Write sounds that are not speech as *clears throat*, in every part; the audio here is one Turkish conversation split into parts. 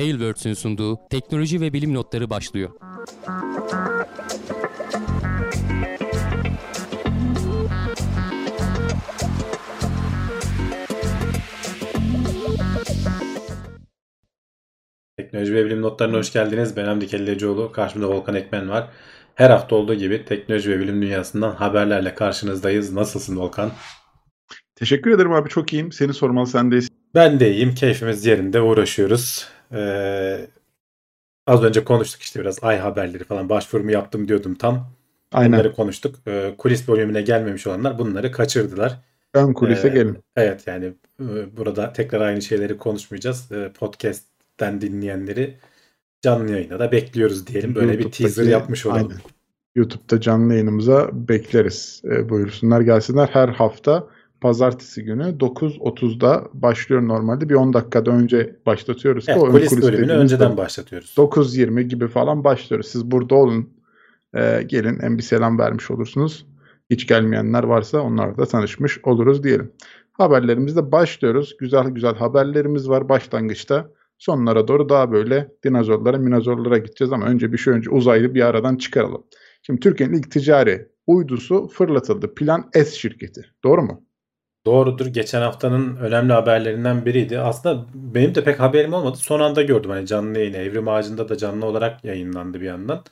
Tailwords'ün sunduğu teknoloji ve bilim notları başlıyor. Teknoloji ve bilim notlarına hoş geldiniz. Ben Hamdi Kellecioğlu. Karşımda Volkan Ekmen var. Her hafta olduğu gibi teknoloji ve bilim dünyasından haberlerle karşınızdayız. Nasılsın Volkan? Teşekkür ederim abi çok iyiyim. Seni sormalı sendeyiz. Ben de iyiyim. Keyfimiz yerinde uğraşıyoruz. Ee, az önce konuştuk işte biraz ay haberleri falan başvurumu yaptım diyordum tam. Aynen. Bunları konuştuk. Ee, kulis bölümüne gelmemiş olanlar bunları kaçırdılar. Ön kulise Ee, gelin. Evet yani e, burada tekrar aynı şeyleri konuşmayacağız. Ee, Podcast'ten dinleyenleri canlı yayına da bekliyoruz diyelim. Böyle bir teaser yapmış olalım. Aynen. YouTube'da canlı yayınımıza bekleriz. E, buyursunlar gelsinler. Her hafta pazartesi günü 9.30'da başlıyor normalde. Bir 10 dakikada önce başlatıyoruz. ki Evet, o kulis kulis bölümünü önceden de başlatıyoruz. 9.20 gibi falan başlıyoruz. Siz burada olun. E, gelin hem bir selam vermiş olursunuz. Hiç gelmeyenler varsa onlarla da tanışmış oluruz diyelim. Haberlerimizde başlıyoruz. Güzel güzel haberlerimiz var başlangıçta. Sonlara doğru daha böyle dinozorlara, minozorlara gideceğiz ama önce bir şey önce uzaylı bir aradan çıkaralım. Şimdi Türkiye'nin ilk ticari uydusu fırlatıldı. Plan S şirketi. Doğru mu? Doğrudur. Geçen haftanın önemli haberlerinden biriydi. Aslında benim de pek haberim olmadı. Son anda gördüm hani canlı yayını. Evrim Ağacı'nda da canlı olarak yayınlandı bir yandan.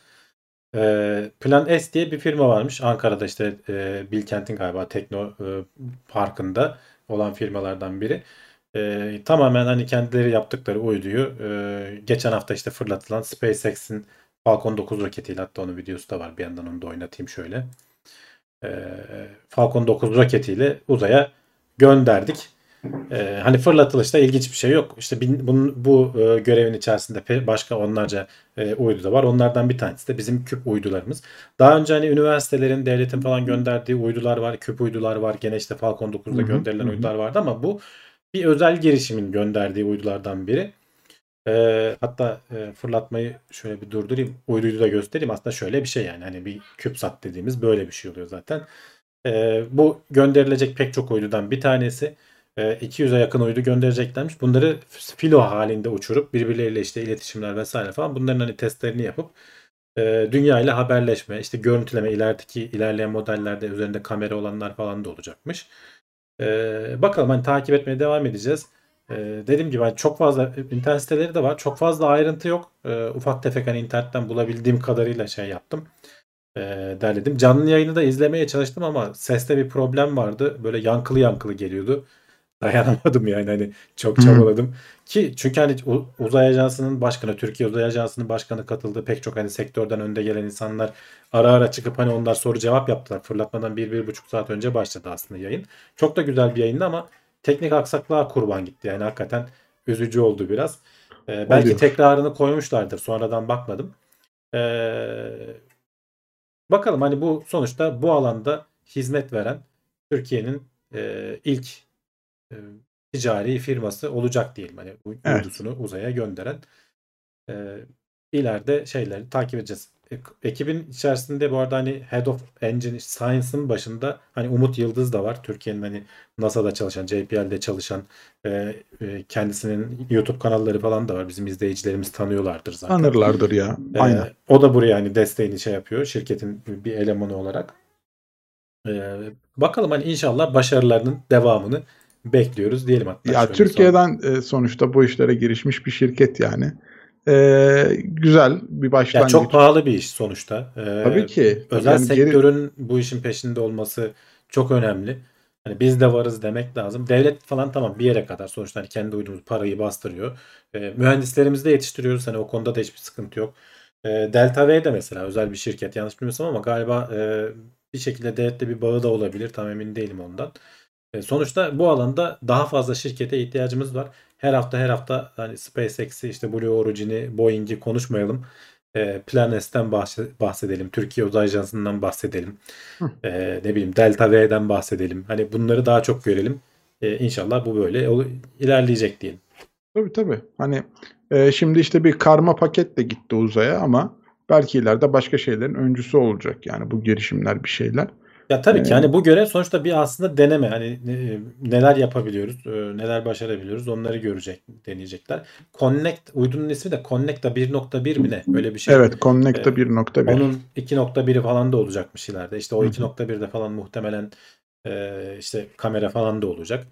Ee, Plan S diye bir firma varmış. Ankara'da işte e, Bilkent'in galiba Tekno e, Parkı'nda olan firmalardan biri. Ee, tamamen hani kendileri yaptıkları uyduyu e, geçen hafta işte fırlatılan SpaceX'in Falcon 9 roketiyle hatta onun videosu da var. Bir yandan onu da oynatayım şöyle. Ee, Falcon 9 roketiyle uzaya gönderdik. Ee, hani fırlatılışta ilginç bir şey yok. İşte bin- bunun, bu e, görevin içerisinde başka onlarca e, uydu da var. Onlardan bir tanesi de bizim küp uydularımız. Daha önce hani üniversitelerin, devletin falan gönderdiği uydular var, küp uydular var. Gene işte Falcon 9'da Hı hı, gönderilen hı hı. uydular vardı ama bu bir özel girişimin gönderdiği uydulardan biri. Ee, hatta e, fırlatmayı şöyle bir durdurayım. Uyduyu da göstereyim. Aslında şöyle bir şey yani. Hani bir CubeSat dediğimiz böyle bir şey oluyor zaten. Ee, bu gönderilecek pek çok uydudan bir tanesi. Ee, 200'e yakın uydu göndereceklermiş. Bunları filo halinde uçurup birbirleriyle işte iletişimler vesaire falan bunların hani testlerini yapıp e, dünya ile haberleşme, işte görüntüleme, ilerideki ilerleyen modellerde üzerinde kamera olanlar falan da olacakmış. Ee, bakalım hani takip etmeye devam edeceğiz. Ee, dediğim gibi hani çok fazla internet siteleri de var. Çok fazla ayrıntı yok. Ee, ufak tefek hani internetten bulabildiğim kadarıyla şey yaptım. Ee, derledim. Canlı yayını da izlemeye çalıştım ama seste bir problem vardı. Böyle yankılı yankılı geliyordu. *laughs* Dayanamadım yani hani çok Hı. çabaladım. Ki çünkü hani uzay ajansının başkanı, Türkiye Uzay Ajansı'nın başkanı katıldı. Pek çok hani sektörden önde gelen insanlar ara ara çıkıp hani onlar soru cevap yaptılar. Fırlatmadan bir, bir buçuk saat önce başladı aslında yayın. Çok da güzel bir yayındı ama teknik aksaklığa kurban gitti. Yani hakikaten üzücü oldu biraz. Ee, belki Oluyor. tekrarını koymuşlardır. Sonradan bakmadım. Ee, bakalım hani bu sonuçta bu alanda hizmet veren Türkiye'nin e, ilk e, ticari firması olacak diyelim. Hani bu Evet. uydusunu uzaya gönderen. E, ileride şeyleri takip edeceğiz. E- Ekibin içerisinde bu arada hani Head of Engine Science'ın başında hani Umut Yıldız da var. Türkiye'nin hani NASA'da çalışan, JPL'de çalışan e, e, kendisinin YouTube kanalları falan da var. Bizim izleyicilerimiz tanıyorlardır zaten. Tanırlardır ya. Ee, Aynen. o da buraya hani desteğini şey yapıyor şirketin bir elemanı olarak. Ee, bakalım hani inşallah başarılarının devamını bekliyoruz diyelim hatta. Ya Türkiye'den e, sonuçta bu işlere girişmiş bir şirket yani. E, güzel bir başlangıç. çok pahalı bir iş sonuçta. Ee, Tabii ki. Özel Yani geri- sektörün bu işin peşinde olması çok önemli. Hani biz de varız demek lazım. Devlet falan tamam bir yere kadar sonuçta hani kendi uydumuz parayı bastırıyor. Ee, mühendislerimizi de yetiştiriyoruz. Hani o konuda da hiçbir sıkıntı yok. Ee, Delta V de mesela özel bir şirket yanlış bilmiyorsam ama galiba e, bir şekilde devletle bir bağı da olabilir. Tam emin değilim ondan. E, sonuçta bu alanda daha fazla şirkete ihtiyacımız var. Her hafta her hafta hani SpaceX'i işte Blue Origin'i, Boeing'i konuşmayalım. E, Plan S'ten bahse- bahsedelim. Türkiye Uzay Ajansı'ndan bahsedelim. Hı. E, ne bileyim Delta V'den bahsedelim. Hani bunları daha çok görelim. E, inşallah bu böyle ilerleyecek diyelim. Tabii tabii. Hani e, şimdi işte bir karma paketle gitti uzaya ama belki ileride başka şeylerin öncüsü olacak. Yani bu girişimler bir şeyler. Ya tabii ki hani bu görev sonuçta bir aslında deneme. Hani e, neler yapabiliyoruz, e, neler başarabiliyoruz onları görecek, deneyecekler. Connect uydunun ismi de Connect'a 1.1 mi ne? Öyle bir şey. Evet, Connect'a Ee, 1.1. Onun 2.1'i falan da olacakmış ileride. İşte o Hı hı. 2.1'de falan muhtemelen işte kamera falan da olacak.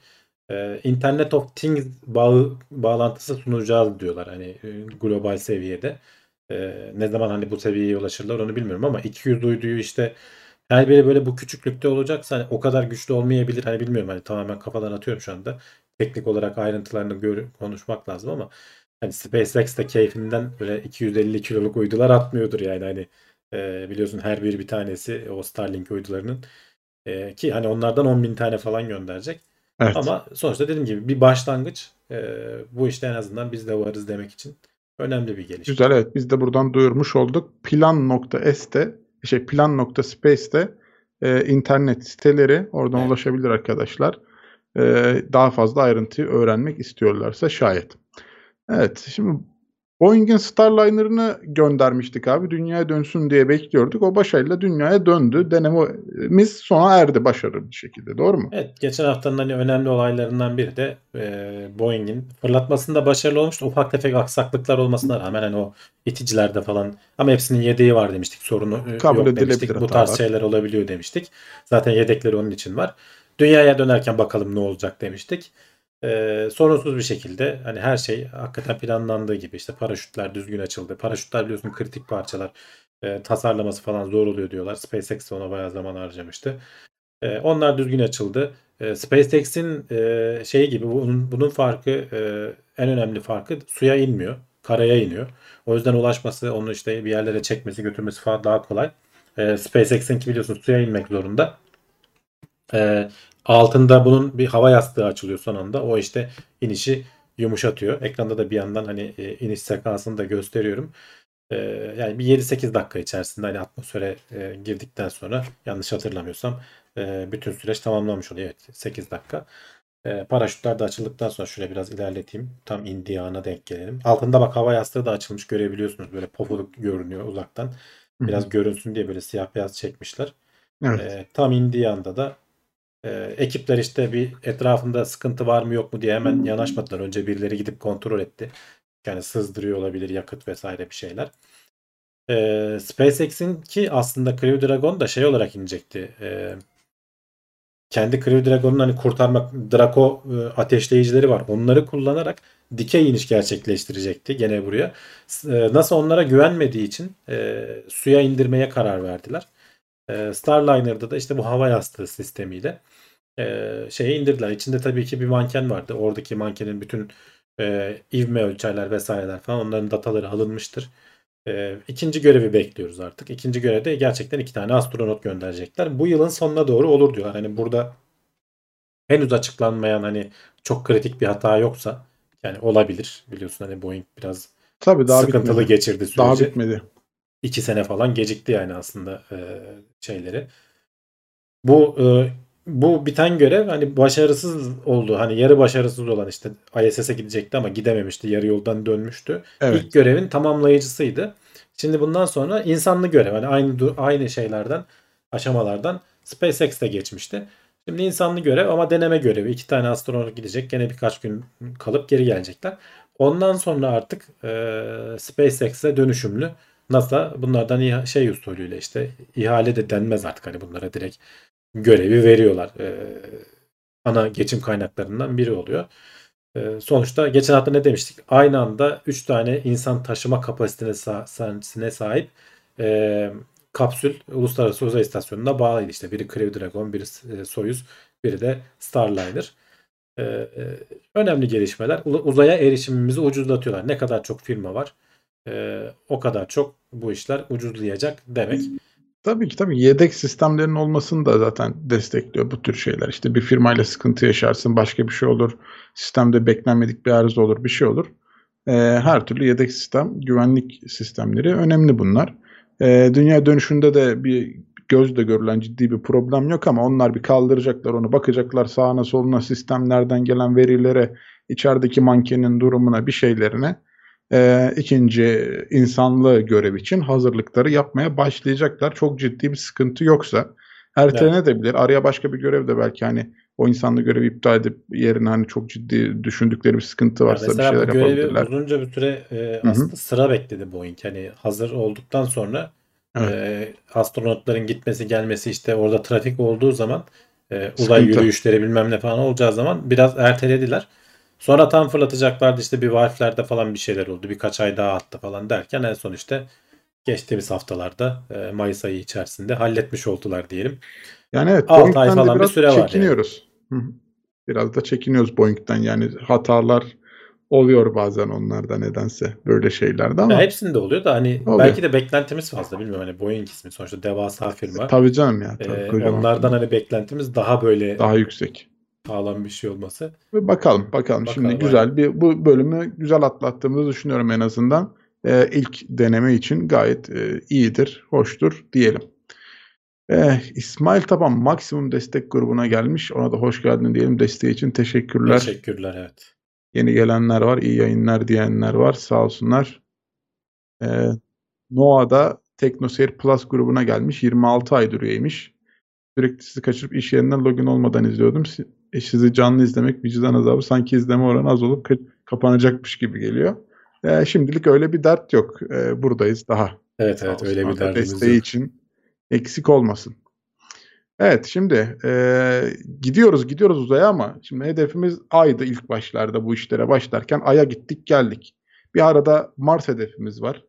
Internet of Things bağı bağlantısı sunacağız diyorlar hani e, global seviyede. Ne zaman hani bu seviyeye ulaşırlar onu bilmiyorum ama 200 uyduyu işte her biri böyle bu küçüklükte olacaksa hani o kadar güçlü olmayabilir. Hani bilmiyorum hani tamamen kafadan atıyorum şu anda. Teknik olarak ayrıntılarını gör, konuşmak lazım ama hani SpaceX de keyfinden böyle 250 kiloluk uydular atmıyordur yani hani e, biliyorsun her biri bir tanesi o Starlink uydularının e, ki hani onlardan 10 bin tane falan gönderecek. Evet. Ama sonuçta dediğim gibi bir başlangıç e, bu işte en azından biz de varız demek için önemli bir gelişme. Güzel evet biz de buradan duyurmuş olduk. Plan.s'te şey plan.space'te e, internet siteleri oradan Evet. ulaşabilir arkadaşlar. E, daha fazla ayrıntıyı öğrenmek istiyorlarsa şayet. Evet şimdi Boeing'in Starliner'ını göndermiştik abi. Dünyaya dönsün diye bekliyorduk. O başarıyla dünyaya döndü. Denememiz sona erdi başarılı bir şekilde. Doğru mu? Evet geçen haftanın hani önemli olaylarından biri de e, Boeing'in fırlatmasında başarılı olmuştu. Ufak tefek aksaklıklar olmasına rağmen hani o iticilerde falan ama hepsinin yedeği var demiştik. Sorunu e, Kabul yok demiştik. Bu tarz şeyler olabiliyor demiştik. Zaten yedekleri onun için var. Dünyaya dönerken bakalım ne olacak demiştik. E, sorunsuz bir şekilde hani her şey hakikaten planlandığı gibi işte paraşütler düzgün açıldı. Paraşütler biliyorsun kritik parçalar. E, tasarlaması falan zor oluyor diyorlar. SpaceX ona bayağı zaman harcamıştı. E, onlar düzgün açıldı. E, SpaceX'in e, şeyi gibi bunun, bunun farkı e, en önemli farkı suya inmiyor. Karaya iniyor. O yüzden ulaşması, onu işte bir yerlere çekmesi, götürmesi falan daha kolay. E, SpaceX'inki biliyorsun suya inmek zorunda. E, altında bunun bir hava yastığı açılıyor son anda. O işte inişi yumuşatıyor. Ekranda da bir yandan hani e, iniş sekansını da gösteriyorum. E, yani bir 7-8 dakika içerisinde hani atmosfere e, girdikten sonra yanlış hatırlamıyorsam e, bütün süreç tamamlanmış oluyor. Evet 8 dakika. E, paraşütler de açıldıktan sonra şöyle biraz ilerleteyim. Tam indiği ana denk gelelim. Altında bak hava yastığı da açılmış görebiliyorsunuz. Böyle pofuduk görünüyor uzaktan. Biraz görünsün diye böyle siyah beyaz çekmişler. Evet. E, tam indiği anda da e, ekipler işte bir etrafında sıkıntı var mı yok mu diye hemen yanaşmadılar. Önce birileri gidip kontrol etti. Yani sızdırıyor olabilir yakıt vesaire bir şeyler. E, SpaceX'in ki aslında Crew Dragon da şey olarak inecekti. E, kendi Crew Dragon'un hani kurtarmak Draco e, ateşleyicileri var. Onları kullanarak dikey iniş gerçekleştirecekti gene buraya. E, NASA onlara güvenmediği için e, suya indirmeye karar verdiler. E, Starliner'da da işte bu hava yastığı sistemiyle e, şeye indirdiler. İçinde tabii ki bir manken vardı. Oradaki mankenin bütün e, ivme ölçerler vesaireler falan onların dataları alınmıştır. E, ikinci görevi bekliyoruz artık. İkinci görevde gerçekten iki tane astronot gönderecekler. Bu yılın sonuna doğru olur diyorlar. Hani burada henüz açıklanmayan hani çok kritik bir hata yoksa yani olabilir. Biliyorsun hani Boeing biraz Tabii daha sıkıntılı bitmedi. geçirdi süreci. Daha bitmedi. iki sene falan gecikti yani aslında e, şeyleri. Bu e, bu biten görev hani başarısız oldu. Hani yarı başarısız olan işte ISS'e gidecekti ama gidememişti. Yarı yoldan dönmüştü. Evet. İlk görevin tamamlayıcısıydı. Şimdi bundan sonra insanlı görev. Hani aynı aynı şeylerden, aşamalardan SpaceX'te geçmişti. Şimdi insanlı görev ama deneme görevi. İki tane astronot gidecek. Gene birkaç gün kalıp geri gelecekler. Ondan sonra artık e, SpaceX'e dönüşümlü NASA bunlardan şey usulüyle işte ihale de denmez artık hani bunlara direkt görevi veriyorlar. E, ana geçim kaynaklarından biri oluyor. E, sonuçta geçen hafta ne demiştik? Aynı anda 3 tane insan taşıma kapasitesine sahip e, kapsül Uluslararası Uzay İstasyonu'na bağlıydı. İşte biri Crew Dragon, biri e, Soyuz, biri de Starliner. E, e, önemli gelişmeler. Uzaya erişimimizi ucuzlatıyorlar. Ne kadar çok firma var e, o kadar çok bu işler ucuzlayacak demek. Tabii ki tabii yedek sistemlerin olmasını da zaten destekliyor bu tür şeyler. İşte bir firmayla sıkıntı yaşarsın, başka bir şey olur. Sistemde beklenmedik bir arıza olur, bir şey olur. Ee, her türlü yedek sistem, güvenlik sistemleri önemli bunlar. Ee, dünya dönüşünde de bir gözle görülen ciddi bir problem yok ama onlar bir kaldıracaklar onu, bakacaklar sağına soluna sistemlerden gelen verilere, içerideki mankenin durumuna, bir şeylerine e, ikinci insanlı görev için hazırlıkları yapmaya başlayacaklar. Çok ciddi bir sıkıntı yoksa. ertelenebilir. Araya başka bir görev de belki hani o insanlı görevi iptal edip yerine hani çok ciddi düşündükleri bir sıkıntı Ya varsa bir mesela şeyler bu görevi yapabilirler. uzunca bir süre e, sıra bekledi Boeing. Hani hazır olduktan sonra Evet. e, astronotların gitmesi gelmesi işte orada trafik olduğu zaman e, uzay Sıkıntı. yürüyüşleri bilmem ne falan olacağı zaman biraz ertelediler. Sonra tam fırlatacaklardı işte bir valflerde falan bir şeyler oldu. Birkaç ay daha attı falan derken en son işte geçtiğimiz haftalarda e, Mayıs ayı içerisinde halletmiş oldular diyelim. Yani evet Altı ay Boeing'den de falan bir süre var yani. çekiniyoruz. Hı hı. Biraz da çekiniyoruz Boeing'den yani hatalar oluyor bazen onlarda nedense böyle şeylerde ama Ya hepsinde oluyor da hani Oluyor. belki de beklentimiz fazla bilmiyorum hani Boeing ismi sonuçta devasa firma. tabii canım ya tabii Ee, onlardan hani beklentimiz daha böyle daha yüksek. Sağlam bir şey olması. Ve bakalım bakalım. Şimdi Bakalım, güzel bir bu bölümü güzel atlattığımızı düşünüyorum en azından. Ee, ilk deneme için gayet e, iyidir, hoştur diyelim. Eh, İsmail Taban maksimum destek grubuna gelmiş. Ona da hoş geldin diyelim. Desteği için teşekkürler. Teşekkürler evet. Yeni gelenler var, iyi yayınlar diyenler var. Sağ olsunlar. Ee, Noah'da TeknoSeyir Plus grubuna gelmiş. 26 aydır üyeymiş. Sürekli sizi kaçırıp iş yerinden login olmadan izliyordum. Si- e, Sizi canlı izlemek vicdan azabı. Sanki izleme oranı az olup ka- kapanacakmış gibi geliyor. Ee, şimdilik öyle bir dert yok. Ee, buradayız daha. Evet evet olsun öyle bir derdimiz desteği yok. için eksik olmasın. Evet şimdi e, gidiyoruz gidiyoruz uzaya ama şimdi hedefimiz Ay'dı ilk başlarda bu işlere başlarken Ay'a gittik geldik. Bir arada Mars hedefimiz var.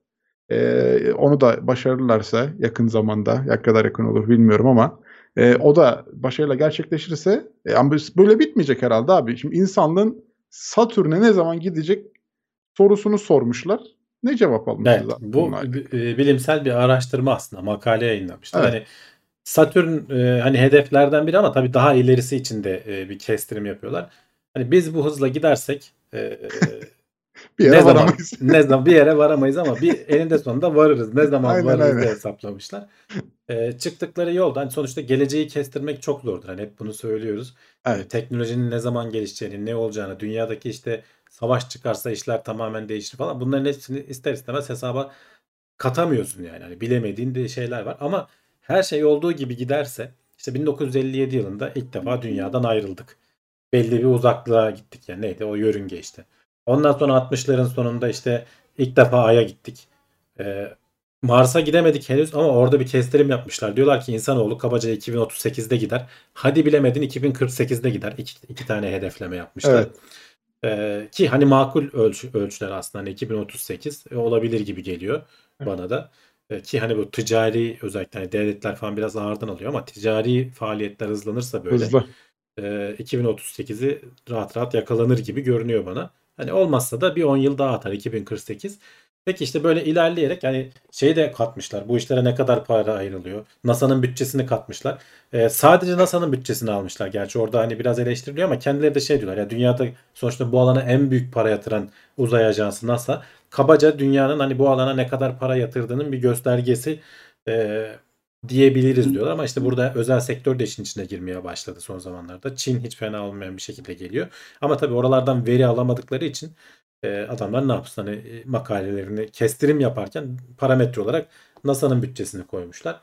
E, onu da başarırlarsa yakın zamanda ne kadar yakın olur bilmiyorum ama e, o da başarıyla gerçekleşirse e, ama böyle bitmeyecek herhalde abi. Şimdi insanlığın Satürn'e ne zaman gidecek sorusunu sormuşlar. Ne cevap almışız Evet, bu bunlar? e, bilimsel bir araştırma aslında makale yayınlamışlar. Evet. Hani Satürn e, hani hedeflerden biri ama tabii daha ilerisi için de e, bir kestirim yapıyorlar. Hani biz bu hızla gidersek e, Bir yere ne zaman varamayız. *laughs* ne zaman bir yere varamayız ama bir eninde sonunda varırız. Ne zaman Aynen, varırız aynen. diye hesaplamışlar. E, çıktıkları yolda hani sonuçta geleceği kestirmek çok zordur. Hani hep bunu söylüyoruz. Evet. E, teknolojinin ne zaman gelişeceğini, ne olacağını, dünyadaki işte savaş çıkarsa işler tamamen değişir falan. Bunların hepsini ister istemez hesaba katamıyorsun yani. Hani bilemediğin de şeyler var ama her şey olduğu gibi giderse işte 1957 yılında ilk defa dünyadan ayrıldık. Belli bir uzaklığa gittik yani neydi o yörünge işte. Ondan sonra 60'ların sonunda işte ilk defa Ay'a gittik. Ee, Mars'a gidemedik henüz ama orada bir kestirim yapmışlar. Diyorlar ki insanoğlu kabaca 2038'de gider. Hadi bilemedin 2048'de gider. İki, iki tane hedefleme yapmışlar. Evet. Ee, ki hani makul ölçü, ölçüler aslında hani 2038 e, olabilir gibi geliyor Evet. bana da. Ee, ki hani bu ticari özellikle hani devletler falan biraz ağırdan alıyor ama ticari faaliyetler hızlanırsa böyle Hızlı. e, 2038'i rahat rahat yakalanır gibi görünüyor bana. Hani olmazsa da bir 10 yıl daha atar 2048. Peki işte böyle ilerleyerek yani şeyi de katmışlar. Bu işlere ne kadar para ayrılıyor? NASA'nın bütçesini katmışlar. Ee, sadece NASA'nın bütçesini almışlar. Gerçi orada hani biraz eleştiriliyor ama kendileri de şey diyorlar. Ya dünyada sonuçta bu alana en büyük para yatıran uzay ajansı NASA. Kabaca dünyanın hani bu alana ne kadar para yatırdığının bir göstergesi e, diyebiliriz diyorlar. Ama işte burada özel sektör de işin içine girmeye başladı son zamanlarda. Çin hiç fena olmayan bir şekilde geliyor. Ama tabii oralardan veri alamadıkları için e, adamlar ne yapsın hani e, makalelerini kestirim yaparken parametre olarak NASA'nın bütçesini koymuşlar.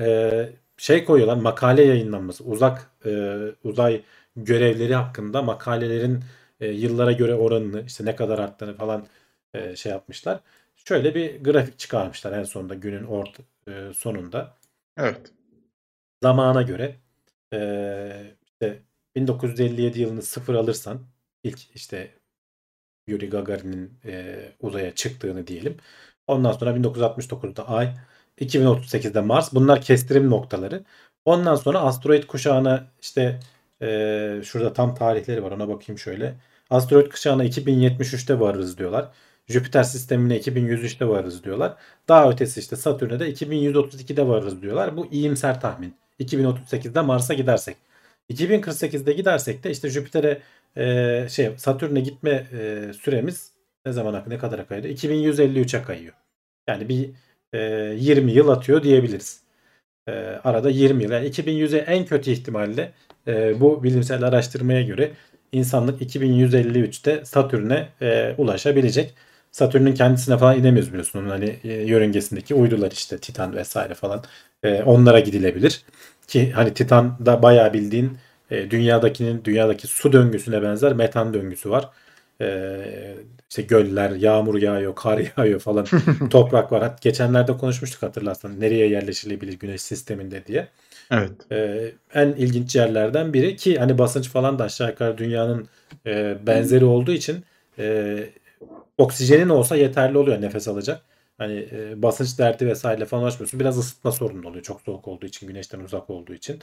E, şey koyuyorlar makale yayınlanması uzak e, uzay görevleri hakkında makalelerin e, yıllara göre oranını işte ne kadar arttığını falan e, şey yapmışlar. Şöyle bir grafik çıkarmışlar en sonunda günün ort e, sonunda Evet. zamana göre eee, işte 1957 yılını sıfır alırsan ilk işte Yuri Gagarin'in eee, uzaya çıktığını diyelim. Ondan sonra 1969'da Ay, 2038'de Mars. Bunlar kestirim noktaları. Ondan sonra asteroid kuşağına işte eee, şurada tam tarihleri var ona bakayım şöyle. Asteroid kuşağına 2073'te varırız diyorlar. Jüpiter sistemine 2103'te varırız diyorlar. Daha ötesi işte Satürn'e de 2132'de varırız diyorlar. Bu iyimser tahmin. 2038'de Mars'a gidersek. 2048'de gidersek de işte Jüpiter'e e, şey Satürn'e gitme e, süremiz ne zamana ne kadara kayıyor? 2153'e kayıyor. Yani bir e, 20 yıl atıyor diyebiliriz. E, arada 20 yıl. Yani 2100'e en kötü ihtimalle e, bu bilimsel araştırmaya göre insanlık 2153'te Satürn'e e, ulaşabilecek. Satürn'ün kendisine falan inemiyoruz biliyorsun. Onun hani e, yörüngesindeki uydular işte Titan vesaire falan. E, onlara gidilebilir. ki hani Titan'da bayağı bildiğin e, dünyadakinin dünyadaki su döngüsüne benzer metan döngüsü var. E, işte göller, yağmur yağıyor, kar *laughs* yağıyor falan. *laughs* toprak var. Hat- Geçenlerde konuşmuştuk hatırlarsan nereye yerleşilebilir güneş sisteminde diye. Evet. Ee, en ilginç yerlerden biri ki hani basınç falan da aşağı yukarı dünyanın e, benzeri olduğu için e, oksijenin olsa yeterli oluyor nefes alacak. Hani e, basınç derdi vesaire falan uğraşmıyorsun. Biraz ısıtma sorunu oluyor. Çok soğuk olduğu için, güneşten uzak olduğu için.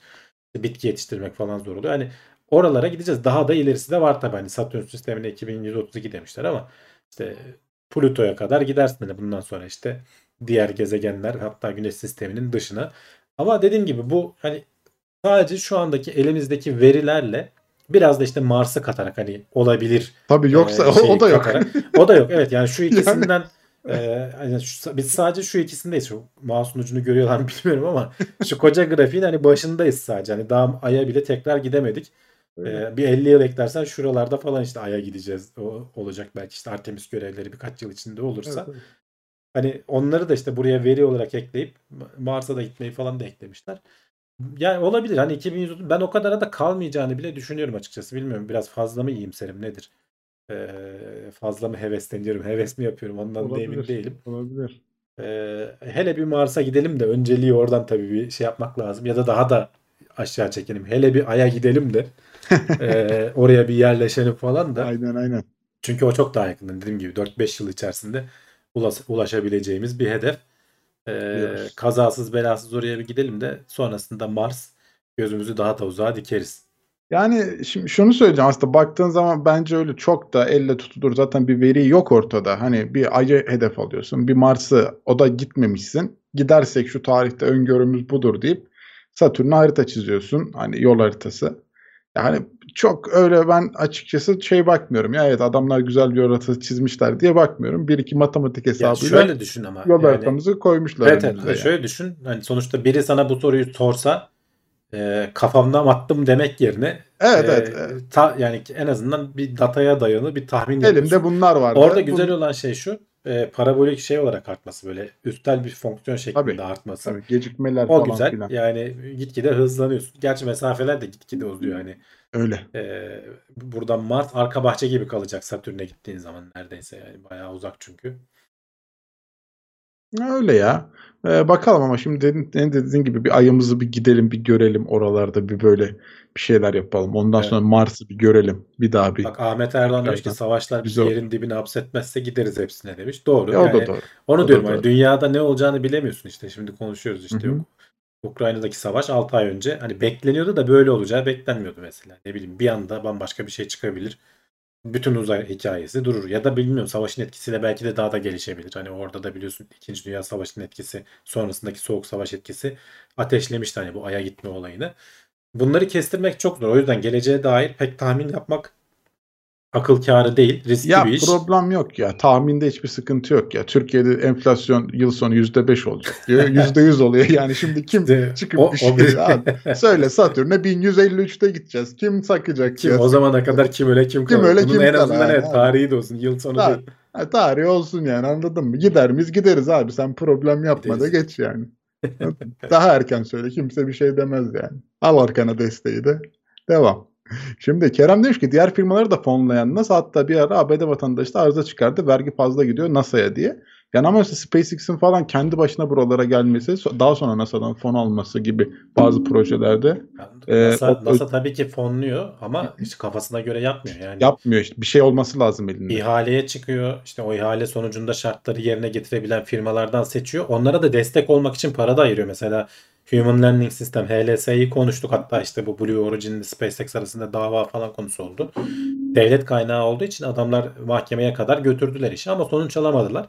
Bitki yetiştirmek falan zor oluyor. Hani oralara gideceğiz. Daha da ilerisi de var tabii. Hani Satürn sistemine 2132 demişler ama işte Plüto'ya kadar gidersin hani bundan sonra işte diğer gezegenler hatta güneş sisteminin dışına. Ama dediğim gibi bu hani sadece şu andaki elimizdeki verilerle biraz da işte Mars'ı katarak hani olabilir Tabii yoksa e, o, da yok. katarak- o da yok. Evet yani şu *laughs* ikisinden e, hani şu- biz sadece şu ikisindeyiz. Şu mouse'un ucunu görüyorlar *laughs* bilmiyorum ama şu koca grafiğin hani başındayız sadece. Hani daha Ay'a bile tekrar gidemedik. E, bir 50 yıl eklersen şuralarda falan işte Ay'a gideceğiz. O olacak belki işte Artemis görevleri birkaç yıl içinde olursa. Evet, Hani onları da işte buraya veri olarak ekleyip Mars'a da gitmeyi falan da eklemişler. Yani olabilir. Hani 2130 ben o kadara da kalmayacağını bile düşünüyorum açıkçası. Bilmiyorum biraz fazla mı iyimserim nedir? Ee, fazla mı hevesleniyorum? Heves mi yapıyorum? Ondan da emin değilim. Olabilir. Ee, hele bir Mars'a gidelim de önceliği oradan tabii bir şey yapmak lazım. Ya da daha da aşağı çekelim. Hele bir Ay'a gidelim de *laughs* ee, oraya bir yerleşelim falan da. Aynen aynen. Çünkü o çok daha yakın. Dediğim gibi 4-5 yıl içerisinde ulaş- ulaşabileceğimiz bir hedef. Diyoruz. kazasız belasız oraya bir gidelim de sonrasında Mars gözümüzü daha da uzağa dikeriz. Yani şimdi şunu söyleyeceğim aslında baktığın zaman bence öyle çok da elle tutulur zaten bir veri yok ortada. Hani bir Ay'ı hedef alıyorsun bir Mars'ı o da gitmemişsin. Gidersek şu tarihte öngörümüz budur deyip Satürn'e harita çiziyorsun. Hani yol haritası. Yani çok öyle ben açıkçası şey bakmıyorum. Ya evet adamlar güzel bir haritası çizmişler diye bakmıyorum. Bir iki matematik Ya hesabıyla şöyle düşün ama. yol yani- haritamızı koymuşlar evet, evet, yani. şöyle düşün. Hani sonuçta biri sana bu soruyu sorsa e, kafamdan attım demek yerine Evet e, evet. evet. ta- yani en azından bir dataya dayalı bir tahmin yapıyorsun. Elimde bunlar vardı. Orada güzel olan şey şu. E, parabolik şey olarak artması böyle üstel bir fonksiyon şeklinde Tabii, artması. Tabii, gecikmeler O falan güzel. filan. Yani gitgide hızlanıyorsun. Gerçi mesafeler de gitgide uzuyor. Hani Öyle. e, buradan Mars arka bahçe gibi kalacak Satürn'e gittiğin zaman neredeyse yani bayağı uzak çünkü. Öyle ya. Ee, bakalım ama şimdi dedin, dediğin gibi bir ayımızı bir gidelim bir görelim oralarda bir böyle bir şeyler yapalım. Ondan Evet. sonra Mars'ı bir görelim. Bir daha bir. Bak Ahmet Erdoğan demiş ki savaşlar bizi yerin dibine hapsetmezse gideriz hepsine demiş. Doğru. Ya o da Yani doğru. onu O diyorum hani doğru. dünyada ne olacağını bilemiyorsun işte. Şimdi konuşuyoruz işte Hı hı. yok. Ukrayna'daki savaş 6 ay önce hani bekleniyordu da böyle olacağı beklenmiyordu mesela. Ne bileyim bir anda bambaşka bir şey çıkabilir. Bütün uzay hikayesi durur. Ya da bilmiyorum savaşın etkisiyle belki de daha da gelişebilir. Hani orada da biliyorsun 2. Dünya Savaşı'nın etkisi sonrasındaki Soğuk Savaş etkisi ateşlemişti hani bu Ay'a gitme olayını. Bunları kestirmek çok zor. O yüzden geleceğe dair pek tahmin yapmak akıl kârı değil. Riskli Ya bir iş. problem yok ya. Tahminde hiçbir sıkıntı yok ya. Türkiye'de enflasyon yıl sonu %5 olacak diyor. *laughs* %100 oluyor. Yani şimdi kim İşte çıkıp o- şey o bir- Abi, söyle Satürn'e 1153'te gideceğiz. Kim sakacak Kim ya? o zamana kadar kim öyle kim Kim kalır. öyle, Bunun kim en azından ha, evet tarihi de olsun. Yıl sonu Ha, değil. Ha, tarih olsun yani anladın mı? Gider miyiz gideriz abi. Sen problem yapma da geç yani. *laughs* Daha erken söyle. Kimse bir şey demez yani. Al arkana desteği de. Devam. Şimdi Kerem demiş ki diğer firmaları da fonlayan NASA hatta bir ara ABD vatandaşı da arıza çıkardı. Vergi fazla gidiyor NASA'ya diye. Yani ama mesela SpaceX'in falan kendi başına buralara gelmesi daha sonra NASA'dan fon alması gibi bazı projelerde Ee, NASA, o- NASA tabii ki fonluyor ama işte kafasına göre yapmıyor. Yani yapmıyor işte. Bir şey olması lazım elinde. ihaleye çıkıyor. İşte o ihale sonucunda şartları yerine getirebilen firmalardan seçiyor. Onlara da destek olmak için para da ayırıyor. Mesela Human Landing System HLS'yi konuştuk. Hatta işte bu Blue Origin ile SpaceX arasında dava falan konusu oldu. Devlet kaynağı olduğu için adamlar mahkemeye kadar götürdüler işi ama sonuç alamadılar.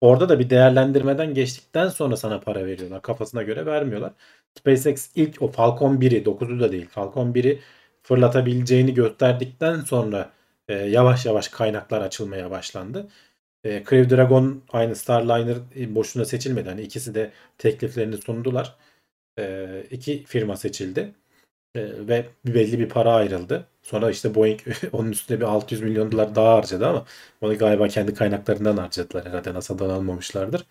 Orada da bir değerlendirmeden geçtikten sonra sana para veriyorlar. Kafasına göre vermiyorlar. SpaceX ilk o Falcon 1'i 9'u da değil Falcon 1'i fırlatabileceğini gösterdikten sonra e, yavaş yavaş kaynaklar açılmaya başlandı. E, Crew Dragon aynı Starliner e, boşuna seçilmedi. Hani ikisi de tekliflerini sundular. E, iki firma seçildi. E, ve belli bir para ayrıldı. Sonra işte Boeing *laughs* onun üstüne bir 600 milyon dolar daha harcadı ama onu galiba kendi kaynaklarından harcadılar herhalde NASA'dan almamışlardır.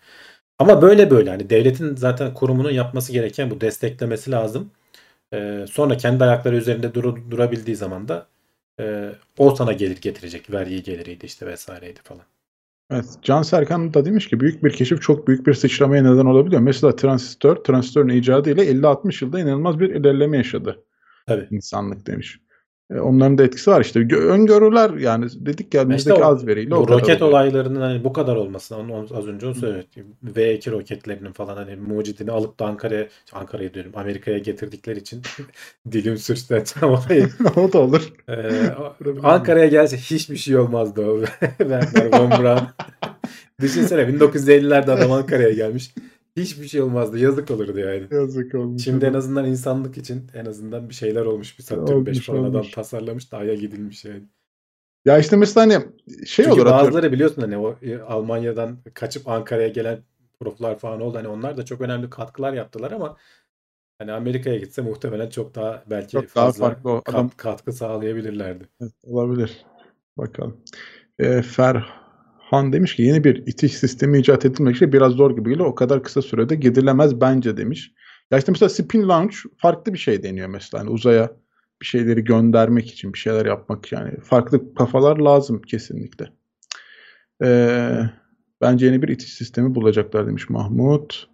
Ama böyle böyle hani devletin zaten kurumunun yapması gereken bu desteklemesi lazım. E, sonra kendi ayakları üzerinde duru- durabildiği zaman da e, o sana gelir getirecek. Vergi geliriydi işte vesaireydi falan. Evet, Can Serkan da demiş ki büyük bir keşif çok büyük bir sıçramaya neden olabiliyor. Mesela transistör, transistörün icadı ile 50-60 yılda inanılmaz bir ilerleme yaşadı Tabii. insanlık demiş. E, onların da etkisi var işte. Gö- öngörüler yani dedik ya elimizdeki o- az veriyle Bu roket oluyor. olaylarının hani bu kadar olmasına onu, az önce onu söyledim. V2 roketlerinin falan hani mucidini alıp da Ankara'ya Ankara'ya diyorum Amerika'ya getirdikleri için *laughs* dilim sürçtü tam orayı. *laughs* o da olur. Ee, *laughs* Ankara'ya gelse hiçbir şey olmazdı o. Werner von Braun. Düşünsene 1950'lerde adam Ankara'ya gelmiş. Hiçbir şey olmazdı. Yazık olurdu yani. Yazık olmuş. Şimdi en azından insanlık için en azından bir şeyler olmuş. Bir Saturn 5 Olmuş, falan adam olmuş. tasarlamış da Ay'a gidilmiş yani. Ya işte mesela hani şey Çünkü olur atıyorum. bazıları biliyorsun hani o e, Almanya'dan kaçıp Ankara'ya gelen proflar falan oldu. Hani onlar da çok önemli katkılar yaptılar ama hani Amerika'ya gitse muhtemelen çok daha belki Çok daha fazla farklı o kat- adam- katkı sağlayabilirlerdi. Evet, olabilir. Bakalım. E, Ferhan demiş ki yeni bir itiş sistemi icat edilmek için biraz zor gibi geliyor. O kadar kısa sürede gidilemez bence demiş. Ya işte mesela spin launch farklı bir şey deniyor mesela. Hani uzaya bir şeyleri göndermek için bir şeyler yapmak yani. Farklı kafalar lazım kesinlikle. E, bence yeni bir itiş sistemi bulacaklar demiş Mahmut.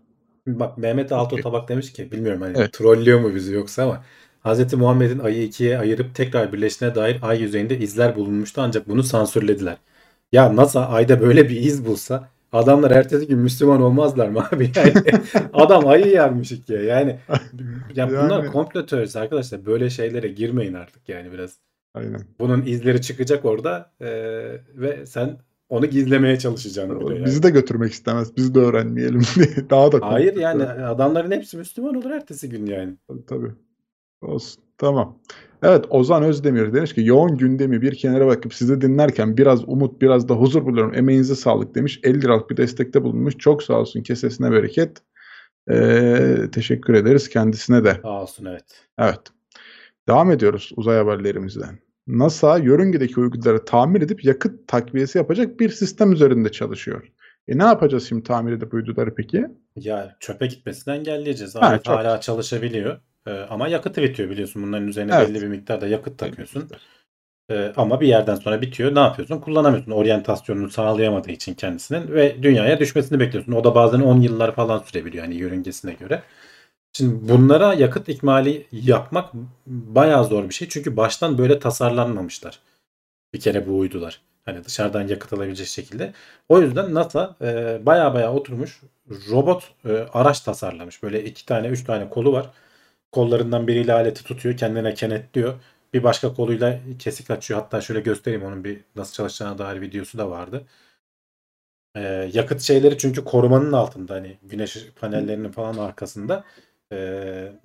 Bak Mehmet Alto Tabak demiş ki bilmiyorum hani Evet. trollüyor mu bizi yoksa ama Hz. Muhammed'in ayı ikiye ayırıp tekrar birleştiğine dair ay yüzeyinde izler bulunmuştu ancak bunu sansürlediler. Ya NASA ayda böyle bir iz bulsa adamlar ertesi gün Müslüman olmazlar mı abi? *laughs* Yani adam ayı yermiş ikiye. Yani ya bunlar Yani- komplo teorisi arkadaşlar. Böyle şeylere girmeyin artık yani biraz. Aynen. Bunun izleri çıkacak orada eee, ve sen onu gizlemeye çalışacaksın bir de yani. Bizi de götürmek istemez. Biz de öğrenmeyelim diye. *laughs* Daha da Hayır yani adamların hepsi Müslüman olur ertesi gün yani. Tabii, tabii. Olsun. Tamam. Evet Ozan Özdemir demiş ki yoğun gündemi bir kenara bakıp sizi dinlerken biraz umut biraz da huzur buluyorum. Emeğinize sağlık demiş. 50 liralık bir destekte bulunmuş. Çok sağ olsun. Kesesine bereket. Ee, teşekkür ederiz kendisine de. Sağ olsun evet. Evet. Devam ediyoruz uzay haberlerimizden. NASA yörüngedeki uyduları tamir edip yakıt takviyesi yapacak bir sistem üzerinde çalışıyor. E ne yapacağız şimdi tamir edip uyduları peki? Ya çöpe gitmesini engelleyeceğiz. Ha, Alet hala çalışabiliyor. Ee, ama yakıtı bitiyor biliyorsun. Bunların üzerine Evet. belli bir miktarda yakıt takıyorsun. Ee, ama bir yerden sonra bitiyor. Ne yapıyorsun? Kullanamıyorsun. Oryantasyonunu sağlayamadığı için kendisinin ve dünyaya düşmesini bekliyorsun. O da bazen 10 yıllar falan sürebiliyor yani yörüngesine göre. Şimdi bunlara yakıt ikmali yapmak bayağı zor bir şey. Çünkü baştan böyle tasarlanmamışlar. Bir kere bu uydular. Hani dışarıdan yakıt alabilecek şekilde. O yüzden NASA e, baya baya oturmuş robot e, araç tasarlamış. Böyle iki tane üç tane kolu var. Kollarından biriyle aleti tutuyor. Kendine kenetliyor. Bir başka koluyla kesik açıyor. Hatta şöyle göstereyim onun bir nasıl çalışacağına dair videosu da vardı. E, yakıt şeyleri çünkü korumanın altında hani güneş panellerinin falan arkasında e,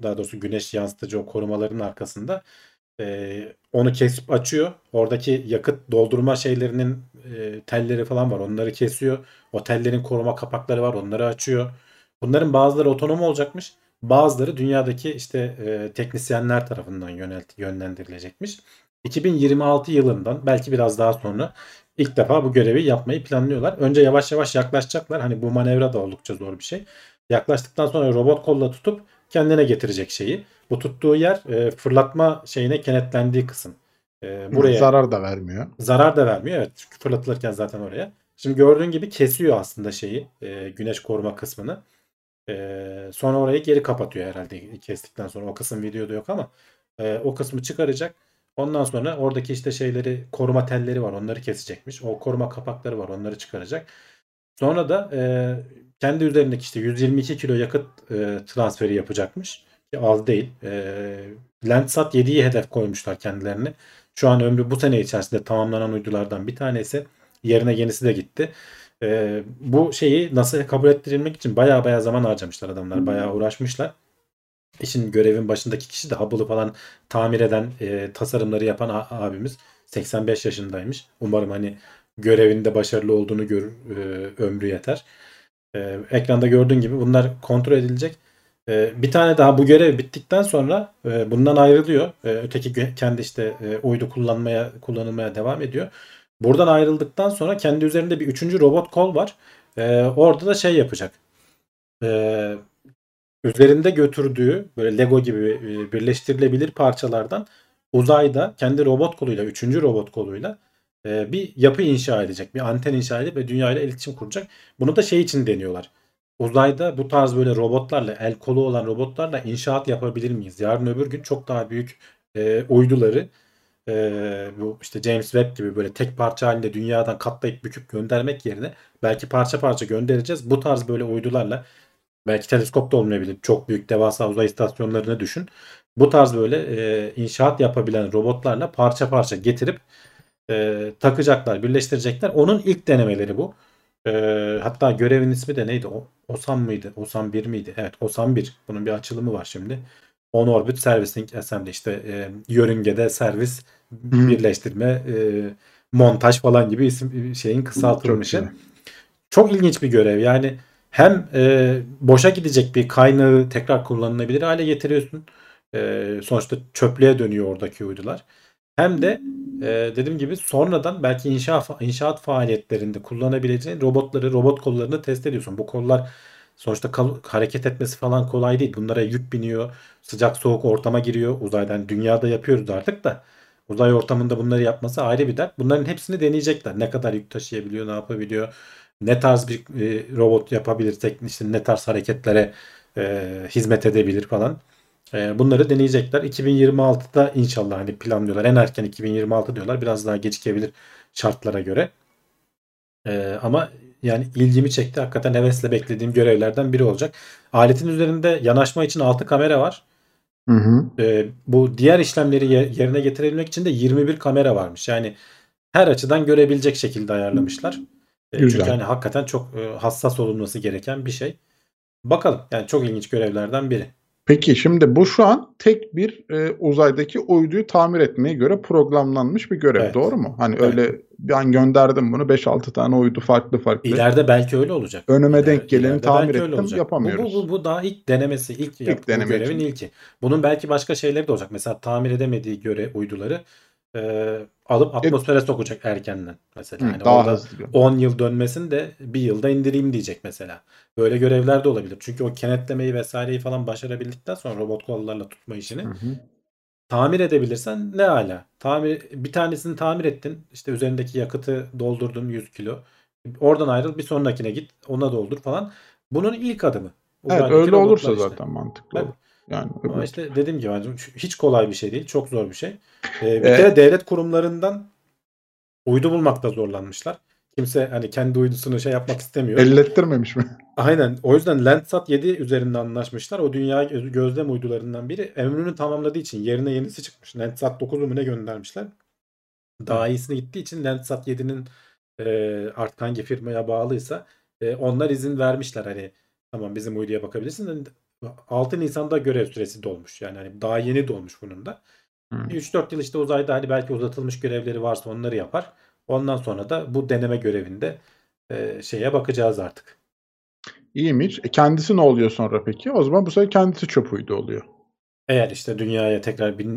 daha doğrusu güneş yansıtıcı o korumaların arkasında e, onu kesip açıyor. Oradaki yakıt doldurma şeylerinin e, telleri falan var. Onları kesiyor. O tellerin koruma kapakları var. Onları açıyor. Bunların bazıları otonom olacakmış. Bazıları dünyadaki işte e, teknisyenler tarafından yönelt, yönlendirilecekmiş. 2026 yılından belki biraz daha sonra ilk defa bu görevi yapmayı planlıyorlar. Önce yavaş yavaş yaklaşacaklar. Hani bu manevra da oldukça zor bir şey. Yaklaştıktan sonra robot kolla tutup kendine getirecek şeyi. Bu tuttuğu yer e, fırlatma şeyine kenetlendiği kısım. E, buraya Zarar da vermiyor. zarar da vermiyor. Evet çünkü fırlatılırken zaten oraya. Şimdi gördüğün gibi kesiyor aslında şeyi e, güneş koruma kısmını. E, sonra orayı geri kapatıyor herhalde kestikten sonra. O kısım videoda yok ama e, o kısmı çıkaracak. Ondan sonra oradaki işte şeyleri koruma telleri var onları kesecekmiş. O koruma kapakları var onları çıkaracak. Sonra da e, kendi üzerindeki işte 122 kilo yakıt e, transferi yapacakmış. Ki az değil. E, Landsat 7'yi hedef koymuşlar kendilerini. Şu an ömrü bu sene içerisinde tamamlanan uydulardan bir tanesi. Yerine yenisi de gitti. E, bu şeyi NASA'ya kabul ettirilmek için baya baya zaman harcamışlar adamlar. Baya uğraşmışlar. İşin görevin başındaki kişi de Hubble'ı falan tamir eden, e, tasarımları yapan abimiz 85 yaşındaymış. Umarım hani görevinde başarılı olduğunu gör, e, ömrü yeter. E, ekranda gördüğün gibi bunlar kontrol edilecek. E, bir tane daha bu görev bittikten sonra e, bundan ayrılıyor. E, öteki kendi işte e, uydu kullanmaya kullanılmaya devam ediyor. Buradan ayrıldıktan sonra kendi üzerinde bir üçüncü robot kol var. E, orada da şey yapacak. E, üzerinde götürdüğü böyle Lego gibi e, birleştirilebilir parçalardan uzayda kendi robot koluyla, üçüncü robot koluyla e, bir yapı inşa edecek. Bir anten inşa edip ve dünyayla iletişim kuracak. Bunu da şey için deniyorlar. Uzayda bu tarz böyle robotlarla, el kolu olan robotlarla inşaat yapabilir miyiz? Yarın öbür gün çok daha büyük e, uyduları e, bu işte James Webb gibi böyle tek parça halinde dünyadan katlayıp büküp göndermek yerine belki parça parça göndereceğiz. Bu tarz böyle uydularla belki teleskop da olmayabilir. Çok büyük devasa uzay istasyonlarını düşün. Bu tarz böyle e, inşaat yapabilen robotlarla parça parça getirip e, takacaklar, birleştirecekler. Onun ilk denemeleri bu. E, hatta görevin ismi de neydi? O, OSAM mıydı? OSAM 1 miydi? Evet OSAM 1. Bunun bir açılımı var şimdi. On Orbit Servicing Assembly işte e, yörüngede servis birleştirme, e, montaj falan gibi isim şeyin kısaltılmışı. Çok Çok, ilginç bir görev. Yani hem e, boşa gidecek bir kaynağı tekrar kullanılabilir hale getiriyorsun. E, sonuçta çöplüğe dönüyor oradaki uydular. Hem de e, dediğim gibi sonradan belki inşa, inşaat faaliyetlerinde kullanabileceğin robotları, robot kollarını test ediyorsun. Bu kollar sonuçta kal- hareket etmesi falan kolay değil. Bunlara yük biniyor. Sıcak soğuk ortama giriyor. Uzaydan dünyada yapıyoruz artık da. Uzay ortamında bunları yapması ayrı bir dert. Bunların hepsini deneyecekler. Ne kadar yük taşıyabiliyor, ne yapabiliyor, ne tarz bir e, robot yapabilirsek, işte ne tarz hareketlere e, hizmet edebilir falan. E, bunları deneyecekler. 2026'da inşallah hani planlıyorlar. En erken 2026 diyorlar. Biraz daha gecikebilir şartlara göre. E, ama yani ilgimi çekti. Hakikaten hevesle beklediğim görevlerden biri olacak. Aletin üzerinde yanaşma için 6 kamera var. Hı hı. Ee, bu diğer işlemleri ye- yerine getirebilmek için de 21 kamera varmış. Yani her açıdan görebilecek şekilde ayarlamışlar. Güzel. çünkü hani hakikaten çok e, hassas olunması gereken bir şey. Bakalım. Yani çok ilginç görevlerden biri. Peki şimdi bu şu an tek bir e, uzaydaki uyduyu tamir etmeye göre programlanmış bir görev Evet. doğru mu? Hani Evet. öyle ben gönderdim bunu 5-6 tane uydu farklı farklı. İleride belki öyle olacak. Önüme İler- denk geleni tamir ettim, yapamıyoruz. Bu, bu, bu daha ilk denemesi. ilk, ilk deneme görevin için. ilki. Bunun belki başka şeyleri de olacak. Mesela tamir edemediği göre uyduları e, alıp atmosfere sokacak erkenden. Mesela. Hı, Hani daha orada hızlı. 10 yıl dönmesin de bir yılda indireyim diyecek mesela. Böyle görevler de olabilir. Çünkü o kenetlemeyi vesaireyi falan başarabildikten sonra robot kollarla tutma işini Hı hı. Tamir edebilirsen ne ala. Tamir bir tanesini tamir ettin. İşte üzerindeki yakıtı doldurdun 100 kilo. Oradan ayrıl bir sonrakine git. Ona doldur falan. Bunun ilk adımı. Evet öyle olursa işte. zaten mantıklı olur. Yani Ama öbür- işte dediğim gibi hiç kolay bir şey değil. Çok zor bir şey. Ee, bir Evet. kere devlet kurumlarından uydu bulmakta zorlanmışlar. Kimse hani kendi uydusunu şey yapmak istemiyor. ellettirmemiş mi? Aynen. O yüzden Landsat 7 üzerinde anlaşmışlar. O dünya gö- gözlem uydularından biri. Ömrünü tamamladığı için yerine yenisi çıkmış. Landsat 9'u mu ne göndermişler. Daha iyisini gittiği için Landsat 7'nin e, artık hangi firmaya bağlıysa e, onlar izin vermişler. Hani tamam bizim uyduya bakabilirsin. Hani 6 Nisan'da görev süresi dolmuş. Yani hani daha yeni dolmuş bunun da. Hı. 3-4 yıl işte uzayda hani belki uzatılmış görevleri varsa onları yapar. Ondan sonra da bu deneme görevinde e, şeye bakacağız artık. İyiymiş. E kendisi ne oluyor sonra peki? O zaman bu sefer kendisi çöp uydu oluyor. Eğer işte dünyaya tekrar bir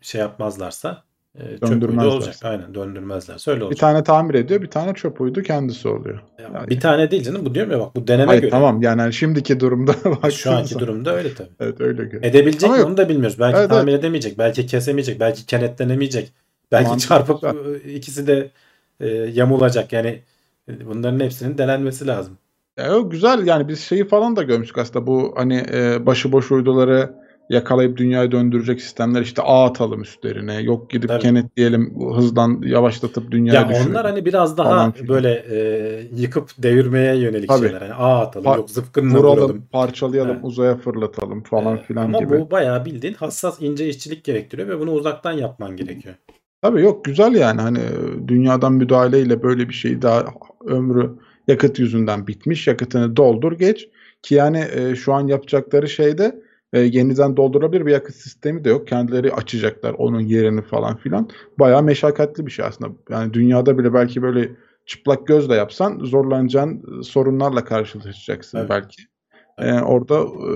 şey yapmazlarsa e, çöp uydu olacak. Aynen döndürmezlerse öyle Bir olacak. tane tamir ediyor, bir tane çöp uydu kendisi oluyor. Ya Yani- bir tane değil canım bu diyorum ya bak bu deneme Hayır görevi. tamam yani hani şimdiki durumda *laughs* Şu anki durumda öyle tabii. Evet öyle görüyorum. Edebilecek Ama mi yok. onu da bilmiyoruz. Belki Evet, tamir edemeyecek, belki kesemeyecek, belki kenetlenemeyecek. Belki Mantıklı, çarpıp e, ikisi de e, yamulacak. Yani e, bunların hepsinin denenmesi lazım. E, o güzel yani biz şeyi falan da görmüştük aslında bu hani e, başıboş uyduları yakalayıp dünyayı döndürecek sistemler işte ağ atalım üstlerine yok gidip Tabii. kenetleyelim hızdan yavaşlatıp dünyaya Ya düşürelim. onlar hani biraz daha falan böyle e, yıkıp devirmeye yönelik Tabii. şeyler. Yani ağ atalım, Pa- yok zıpkınla Vuralım, vuralım. parçalayalım, Evet. uzaya fırlatalım falan Ee, filan Ama gibi. bu bayağı bildiğin hassas ince işçilik gerektiriyor ve bunu uzaktan yapman gerekiyor. Tabii yok güzel yani hani dünyadan müdahaleyle böyle bir şey daha ömrü yakıt yüzünden bitmiş. Yakıtını doldur geç ki yani e, şu an yapacakları şeyde e, yeniden doldurabilir bir yakıt sistemi de yok. Kendileri açacaklar onun yerini falan filan. Bayağı meşakkatli bir şey aslında. Yani dünyada bile belki böyle çıplak gözle yapsan zorlanacağın e, sorunlarla karşılaşacaksın Evet. belki. E, orada e,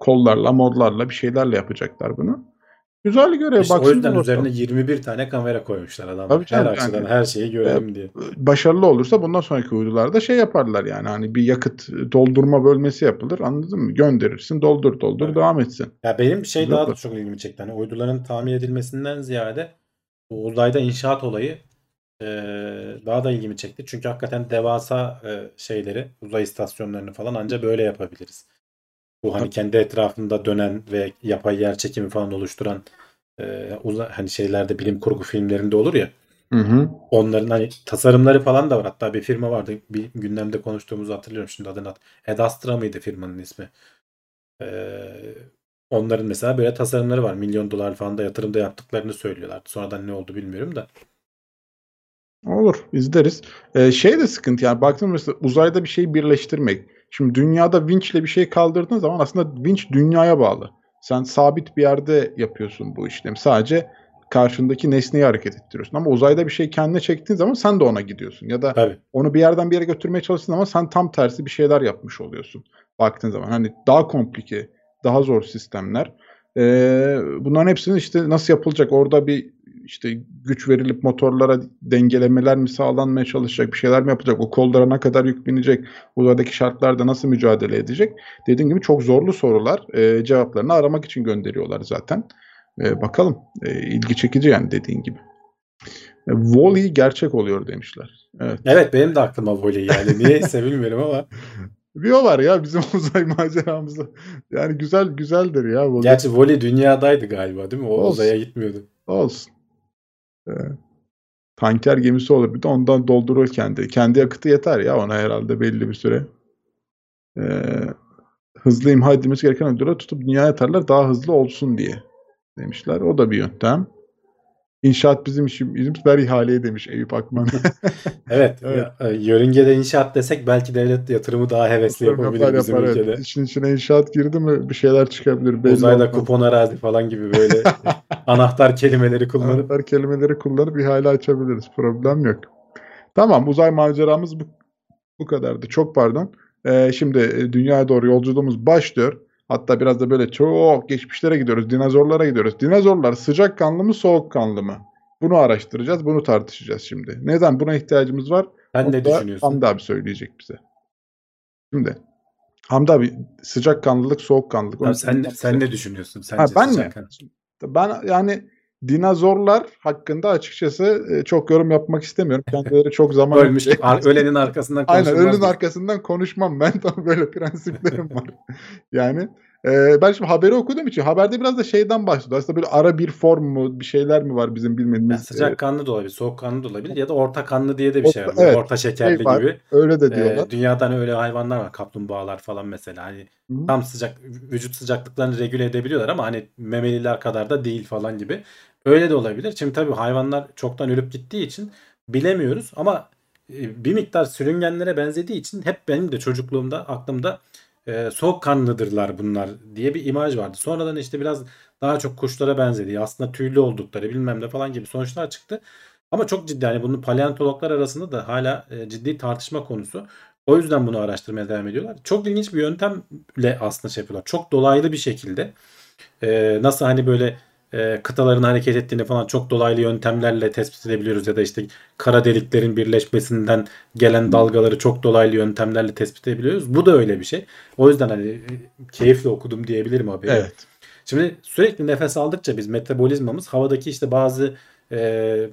kollarla, modlarla bir şeylerle yapacaklar bunu. Güzel görev. İşte o yüzden üzerine 21 tane kamera koymuşlar adamlar. Tabii Her açıdan yani. her şeyi görelim diye. başarılı olursa bundan sonraki uydularda şey yaparlar yani hani bir yakıt doldurma bölmesi yapılır anladın mı? Gönderirsin doldur doldur Evet. devam etsin. Ya benim şey Güzel daha da çok ilgimi çekti. Hani uyduların tamir edilmesinden ziyade bu uzayda inşaat olayı eee, daha da ilgimi çekti. Çünkü hakikaten devasa eee, şeyleri, uzay istasyonlarını falan anca böyle yapabiliriz. Bu hani kendi etrafında dönen ve yapay yer çekimi falan oluşturan uzay hani şeylerde bilim kurgu filmlerinde olur ya. Hı hı. Onların hani tasarımları falan da var. Hatta bir firma vardı. Bir gündemde konuştuğumuzu hatırlıyorum şimdi adını. hat- Ad Astra mıydı firmanın ismi? Ee, onların mesela böyle tasarımları var. Milyon dolar falan da yatırımda yaptıklarını söylüyorlar. Sonradan ne oldu bilmiyorum da. Olur izleriz. Ee, şey de sıkıntı yani baktığımda mesela uzayda bir şeyi birleştirmek. Şimdi dünyada vinçle bir şey kaldırdığın zaman aslında vinç dünyaya bağlı. Sen sabit bir yerde yapıyorsun bu işlemi. Sadece karşındaki nesneyi hareket ettiriyorsun. Ama uzayda bir şey kendine çektiğin zaman sen de ona gidiyorsun. Ya da Tabii. onu bir yerden bir yere götürmeye çalıştığın zaman sen tam tersi bir şeyler yapmış oluyorsun. Baktığın zaman hani daha komplike, daha zor sistemler. Ee, bunların hepsinin işte nasıl yapılacak? Orada bir işte güç verilip motorlara dengelemeler mi sağlanmaya çalışacak? Bir şeyler mi yapılacak? O kollara ne kadar yük binecek? Uzaydaki şartlarda nasıl mücadele edecek? Dediğim gibi çok zorlu sorular. Ee, cevaplarını aramak için gönderiyorlar zaten. Ee, bakalım. Ee, ilgi çekici yani dediğin gibi. E, Wall-E gerçek oluyor demişler. Evet. Evet benim de aklıma voley yani. Niyeyse bilmiyorum ama. *laughs* Bir o var ya bizim *laughs* uzay maceramızda. Yani güzel güzeldir ya. Wall-E. Gerçi voley dünyadaydı galiba değil mi? O Olsun. uzaya gitmiyordu. Olsun. Ee, tanker gemisi olur bir de ondan doldurur kendi. Kendi yakıtı yeter ya ona herhalde belli bir süre. Ee, hızlı imha edilmesi gereken ödülleri tutup dünyaya atarlar daha hızlı olsun diye demişler. O da bir yöntem. İnşaat bizim işimiz ver ihaleye demiş Eyüp Akman. *laughs* *laughs* Evet. Evet. e, yörüngede inşaat desek belki devlet yatırımı daha hevesli yapabilir Yapar, bizim yapar, evet. ülkede. İşin içine inşaat girdi mi bir şeyler çıkabilir. Belli Uzayda olmaz. kupon arazi falan gibi böyle *laughs* anahtar kelimeleri kullanıp Anahtar kelimeleri kullanıp ihale açabiliriz. Problem yok. Tamam uzay maceramız bu, bu kadardı. Çok pardon. Ee, şimdi e, dünyaya doğru yolculuğumuz başlıyor. Hatta biraz da böyle çok geçmişlere gidiyoruz. Dinozorlara gidiyoruz. Dinozorlar sıcakkanlı mı soğukkanlı mı? Bunu araştıracağız. Bunu tartışacağız şimdi. Neden? Buna ihtiyacımız var. sen ne düşünüyorsun? Hamdi abi söyleyecek bize. Şimdi Hamdi abi sıcakkanlılık soğukkanlılık. Abi Onu sen, sen- ne düşünüyorsun? Sence Ha, ben mi? sıcakkanlı? Ben yani dinozorlar hakkında açıkçası e, çok yorum yapmak istemiyorum. Kendileri çok zaman Ölmüş, ölenin arkasından Aynen konuşulmaz. ölünün arkasından konuşmam ben. Tam *laughs* böyle prensiplerim var. yani e, ben şimdi haberi okuduğum için haberde biraz da şeyden bahsediyor. Aslında böyle ara bir form mu bir şeyler mi var bizim Yani bilmediğimiz. sıcak kanlı da olabilir, soğuk kanlı da olabilir ya da orta kanlı diye de bir şey var. Evet, orta şekerli şey var, gibi. E, öyle de Ee, diyorlar. dünyada hani öyle hayvanlar var, kaplumbağalar falan mesela. Hani Hı. tam sıcak vücut sıcaklıklarını regüle edebiliyorlar ama hani memeliler kadar da değil falan gibi. Öyle de olabilir. Şimdi tabii hayvanlar çoktan ölüp gittiği için bilemiyoruz ama e, bir miktar sürüngenlere benzediği için hep benim de çocukluğumda aklımda e, soğukkanlıdırlar bunlar diye bir imaj vardı. Sonradan işte biraz daha çok kuşlara benzediği, aslında tüylü oldukları bilmem ne falan gibi sonuçlar çıktı. Ama çok ciddi yani bunu paleontologlar arasında da hala e, ciddi tartışma konusu. O yüzden bunu araştırmaya devam ediyorlar. Çok ilginç bir yöntemle aslında şey yapıyorlar. Çok dolaylı bir şekilde e, nasıl hani böyle e, kıtaların hareket ettiğini falan çok dolaylı yöntemlerle tespit edebiliyoruz ya da işte kara deliklerin birleşmesinden gelen dalgaları çok dolaylı yöntemlerle tespit edebiliyoruz. Bu da öyle bir şey. O yüzden hani e, keyifle okudum diyebilirim haberi. Evet. Şimdi sürekli nefes aldıkça biz metabolizmamız havadaki işte bazı e,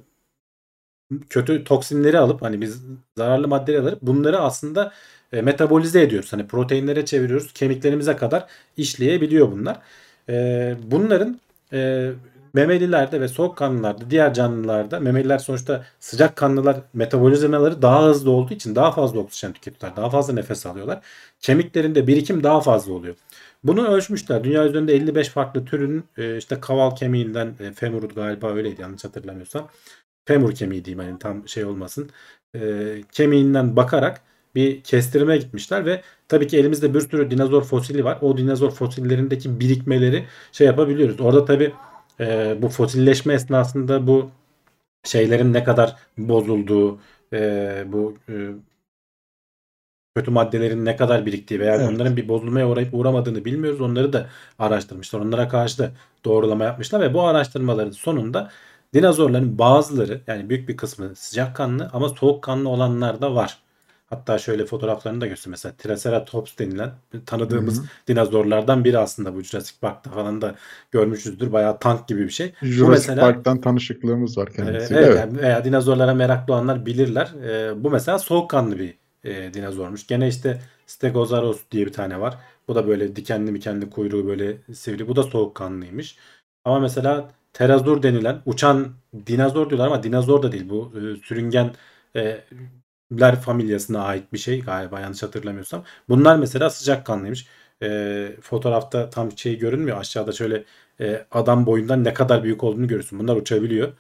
kötü toksinleri alıp hani biz zararlı maddeleri alıp bunları aslında e, metabolize ediyoruz. Hani proteinlere çeviriyoruz. Kemiklerimize kadar işleyebiliyor bunlar. E, bunların e, memelilerde ve soğukkanlılarda diğer canlılarda memeliler sonuçta sıcak kanlılar metabolizmaları daha hızlı olduğu için daha fazla oksijen tüketiyorlar. Daha fazla nefes alıyorlar. Kemiklerinde birikim daha fazla oluyor. Bunu ölçmüşler. Dünya üzerinde 55 farklı türün e, işte kaval kemiğinden e, femur galiba öyleydi yanlış hatırlamıyorsam. Femur kemiği diyeyim hani tam şey olmasın. E, kemiğinden bakarak bir kestirime gitmişler ve tabii ki elimizde bir sürü dinozor fosili var. O dinozor fosillerindeki birikmeleri şey yapabiliyoruz. Orada tabii e, bu fosilleşme esnasında bu şeylerin ne kadar bozulduğu, e, bu e, kötü maddelerin ne kadar biriktiği veya Evet. onların bir bozulmaya uğrayıp uğramadığını bilmiyoruz. Onları da araştırmışlar. Onlara karşı da doğrulama yapmışlar ve bu araştırmaların sonunda dinozorların bazıları yani büyük bir kısmı sıcakkanlı ama soğukkanlı olanlar da var. Hatta şöyle fotoğraflarını da göstereyim. Mesela Triceratops denilen tanıdığımız Hı hı. dinozorlardan biri aslında bu Jurassic Park'ta falan da görmüşüzdür. Bayağı tank gibi bir şey. Bu Jurassic mesela- Park'tan tanışıklığımız var kendisiyle. evet, Evet. yani veya dinozorlara meraklı olanlar bilirler. Ee, bu mesela soğukkanlı bir e, dinozormuş. Gene işte Stegosaurus diye bir tane var. Bu da böyle dikenli mikenli kuyruğu böyle sivri. Bu da soğukkanlıymış. Ama mesela Pterazur denilen uçan dinozor diyorlar ama dinozor da değil. Bu e, sürüngenler familyasına ait bir şey galiba yanlış hatırlamıyorsam. Bunlar mesela sıcakkanlıymış. E, fotoğrafta tam şey görünmüyor. Aşağıda şöyle e, adam boyundan ne kadar büyük olduğunu görürsün. Bunlar uçabiliyor.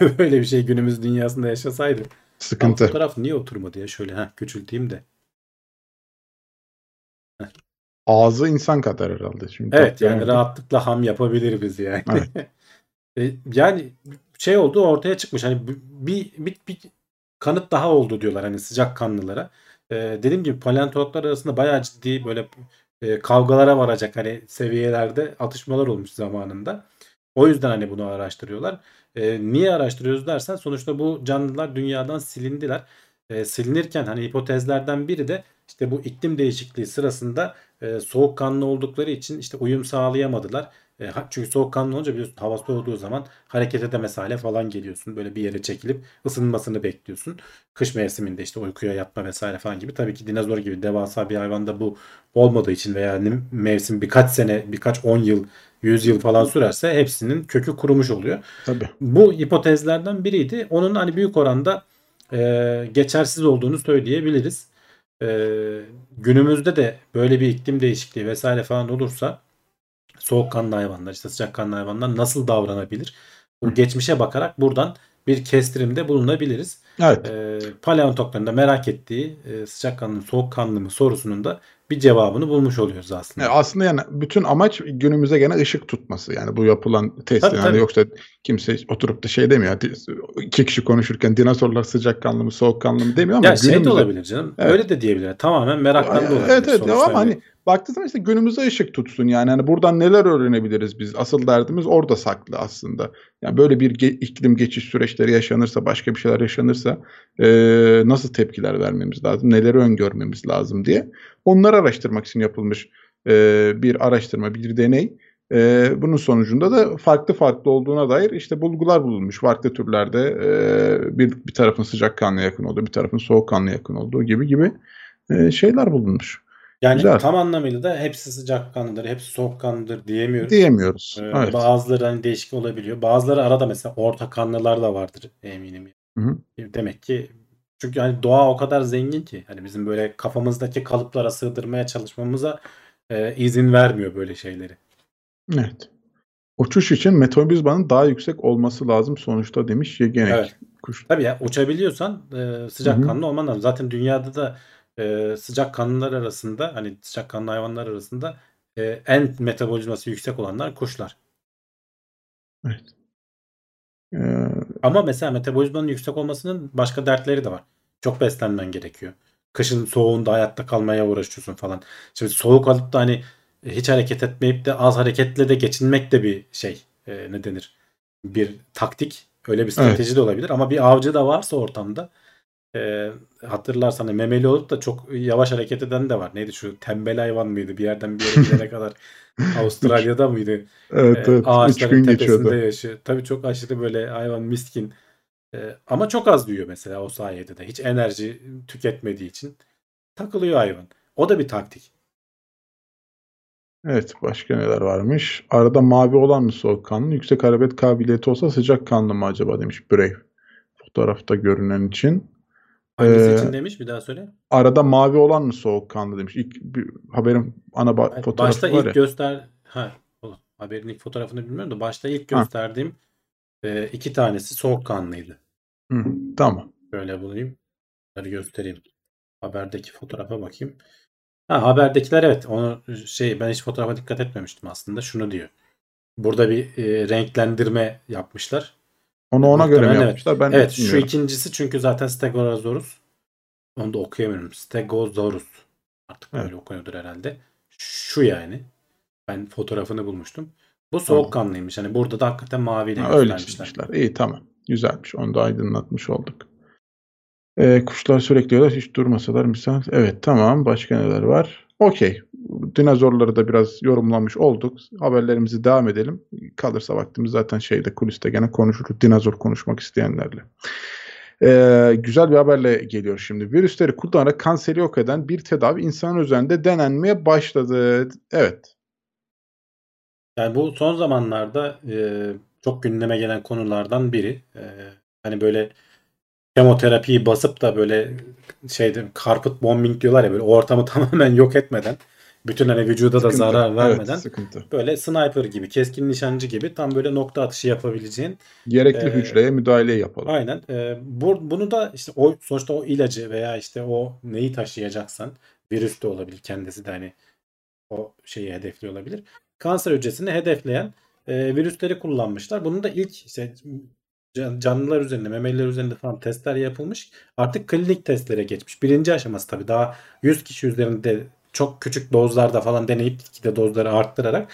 *laughs* Böyle bir şey günümüz dünyasında yaşasaydı. Ama Sıkıntı. fotoğraf niye oturmadı ya? Şöyle ha küçülteyim de. Ağzı insan kadar herhalde. Şimdi Evet yani göremedim. rahatlıkla ham yapabilir biz yani. Evet. *laughs* E, yani şey oldu ortaya çıkmış. Hani bir, bir, bir kanıt daha oldu diyorlar hani sıcakkanlılara. E, dediğim gibi paleontologlar arasında bayağı ciddi böyle e, kavgalara varacak hani seviyelerde atışmalar olmuş zamanında. O yüzden hani bunu araştırıyorlar. E, niye araştırıyoruz dersen sonuçta bu canlılar dünyadan silindiler. E, silinirken hani hipotezlerden biri de işte bu iklim değişikliği sırasında e, soğukkanlı oldukları için işte uyum sağlayamadılar. E, çünkü soğukkanlı olunca biliyorsun hava soğuduğu zaman hareket edemez hale falan geliyorsun. Böyle bir yere çekilip ısınmasını bekliyorsun. Kış mevsiminde işte uykuya yatma vesaire falan gibi. Tabii ki dinozor gibi devasa bir hayvanda bu olmadığı için veya mevsim birkaç sene, birkaç on yıl, yüz yıl falan sürerse hepsinin kökü kurumuş oluyor. Tabii. Bu hipotezlerden biriydi. Onun hani büyük oranda e, geçersiz olduğunu söyleyebiliriz. E, günümüzde de böyle bir iklim değişikliği vesaire falan olursa soğukkanlı hayvanlar işte sıcakkanlı hayvanlar nasıl davranabilir? Bu geçmişe bakarak buradan bir kestirimde bulunabiliriz. Evet. E, paleontologların da merak ettiği e, sıcakkanlı mı soğukkanlı mı sorusunun da bir cevabını bulmuş oluyoruz aslında. E, Aslında yani bütün amaç günümüze gene ışık tutması. Yani bu yapılan test. Tabii, yani tabii. yoksa kimse oturup da şey demiyor. İki kişi konuşurken dinozorlar sıcakkanlı mı soğukkanlı mı demiyor ama ya şey de günümüze- olabilir canım. Evet. Öyle de diyebilir. Tamamen meraktan da olabilir. Evet evet ama hani- hani baktığı zaman işte günümüze ışık tutsun yani hani buradan neler öğrenebiliriz biz asıl derdimiz orada saklı aslında. Yani böyle bir ge- iklim geçiş süreçleri yaşanırsa başka bir şeyler yaşanırsa eee, nasıl tepkiler vermemiz lazım neleri öngörmemiz lazım diye onları araştırmak için yapılmış eee, bir araştırma bir deney. Eee, bunun sonucunda da farklı farklı olduğuna dair işte bulgular bulunmuş farklı türlerde eee, bir, bir tarafın sıcakkanlı yakın olduğu bir tarafın soğukkanlı yakın olduğu gibi gibi eee, şeyler bulunmuş. Yani Güzel. tam anlamıyla da hepsi sıcakkanlıdır, hepsi soğukkanlıdır diyemiyoruz. Diyemiyoruz. Ee, Evet. Bazıları hani değişik olabiliyor. Bazıları arada mesela orta kanlılar da vardır eminim. Hı hı. Demek ki çünkü hani doğa o kadar zengin ki hani bizim böyle kafamızdaki kalıplara sığdırmaya çalışmamıza e, izin vermiyor böyle şeyleri. Evet. Uçuş için metabolizmanın daha yüksek olması lazım sonuçta demiş Yegenek. Evet. Kuş. Tabii ya uçabiliyorsan e, sıcakkanlı olman lazım. Zaten dünyada da e, sıcakkanlılar arasında hani sıcakkanlı hayvanlar arasında e, en metabolizması yüksek olanlar kuşlar. Evet. Ee, Ama mesela metabolizmanın yüksek olmasının başka dertleri de var. Çok beslenmen gerekiyor. Kışın soğuğunda hayatta kalmaya uğraşıyorsun falan. Şimdi soğuk alıp da hani hiç hareket etmeyip de az hareketle de geçinmek de bir şey. e, ne denir? Bir taktik. Öyle bir strateji de olabilir. Ama bir avcı da varsa ortamda e, hatırlarsan memeli olup da çok yavaş hareket eden de var. Neydi şu tembel hayvan mıydı? Bir yerden bir yere gidene kadar *laughs* Avustralya'da mıydı? evet e, evet. Ağaçların gün tepesinde geçiyordu. yaşıyor. Tabii çok aşırı böyle hayvan miskin. E, ama çok az büyüyor mesela o sayede de. Hiç enerji tüketmediği için takılıyor hayvan. O da bir taktik. Evet başka neler varmış? Arada mavi olan mı soğukkanlı? Yüksek hareket kabiliyeti olsa sıcakkanlı mı acaba demiş Brave. Fotoğrafta görünen için. Hangisi Ee, için demiş bir daha söyle. Arada mavi olan mı soğukkanlı demiş. İlk bir haberin ana ba- Hayır, fotoğrafı başta var ilk ya. göster ha oğlum, haberin ilk fotoğrafını bilmiyorum da başta ilk Ha. gösterdiğim e, iki tanesi soğukkanlıydı. Hı, tamam. Şöyle bulayım. Bunları göstereyim. Haberdeki fotoğrafa bakayım. Ha haberdekiler evet. Onu şey ben hiç fotoğrafa dikkat etmemiştim aslında. Şunu diyor. Burada bir e, renklendirme yapmışlar. Onu ona göre mi Muhtemelen evet. yapmışlar? Ben evet şu ikincisi çünkü zaten Stegosaurus. Onu da okuyamıyorum. Stegosaurus. Artık böyle Evet. okunuyordur herhalde. Şu yani. Ben fotoğrafını bulmuştum. Bu soğukkanlıymış. Hani burada da hakikaten maviyle Ha, öyle çizmişler. İyi tamam. Güzelmiş. Onu da aydınlatmış olduk. Ee, kuşlar sürekli yiyorlar. Hiç durmasalar misal. Evet tamam. Başka neler var? Okey. Dinozorları da biraz yorumlamış olduk. Haberlerimizi devam edelim. Kalırsa vaktimiz zaten şeyde kuliste gene konuşuruz. Dinozor konuşmak isteyenlerle. Ee, güzel bir haberle geliyor şimdi. Virüsleri kullanarak kanseri yok eden bir tedavi insan üzerinde denenmeye başladı. Evet. Yani bu son zamanlarda e, çok gündeme gelen konulardan biri. E, hani böyle kemoterapiyi basıp da böyle şeyde carpet bombing diyorlar ya böyle ortamı *laughs* tamamen yok etmeden bütün hani vücuda da Sıkıntı. zarar vermeden Evet, sıkıntı. böyle sniper gibi, keskin nişancı gibi tam böyle nokta atışı yapabileceğin Gerekli Ee, hücreye müdahale yapalım. Aynen. Ee, bu, bunu da işte o sonuçta o ilacı veya işte o neyi taşıyacaksan virüs de olabilir kendisi de hani o şeyi hedefli olabilir. Kanser hücresini hedefleyen e, virüsleri kullanmışlar. Bunun da ilk işte can- canlılar üzerinde, memeliler üzerinde falan testler yapılmış. Artık klinik testlere geçmiş. Birinci aşaması tabii daha 100 kişi üzerinde çok küçük dozlarda falan deneyip gitgide dozları arttırarak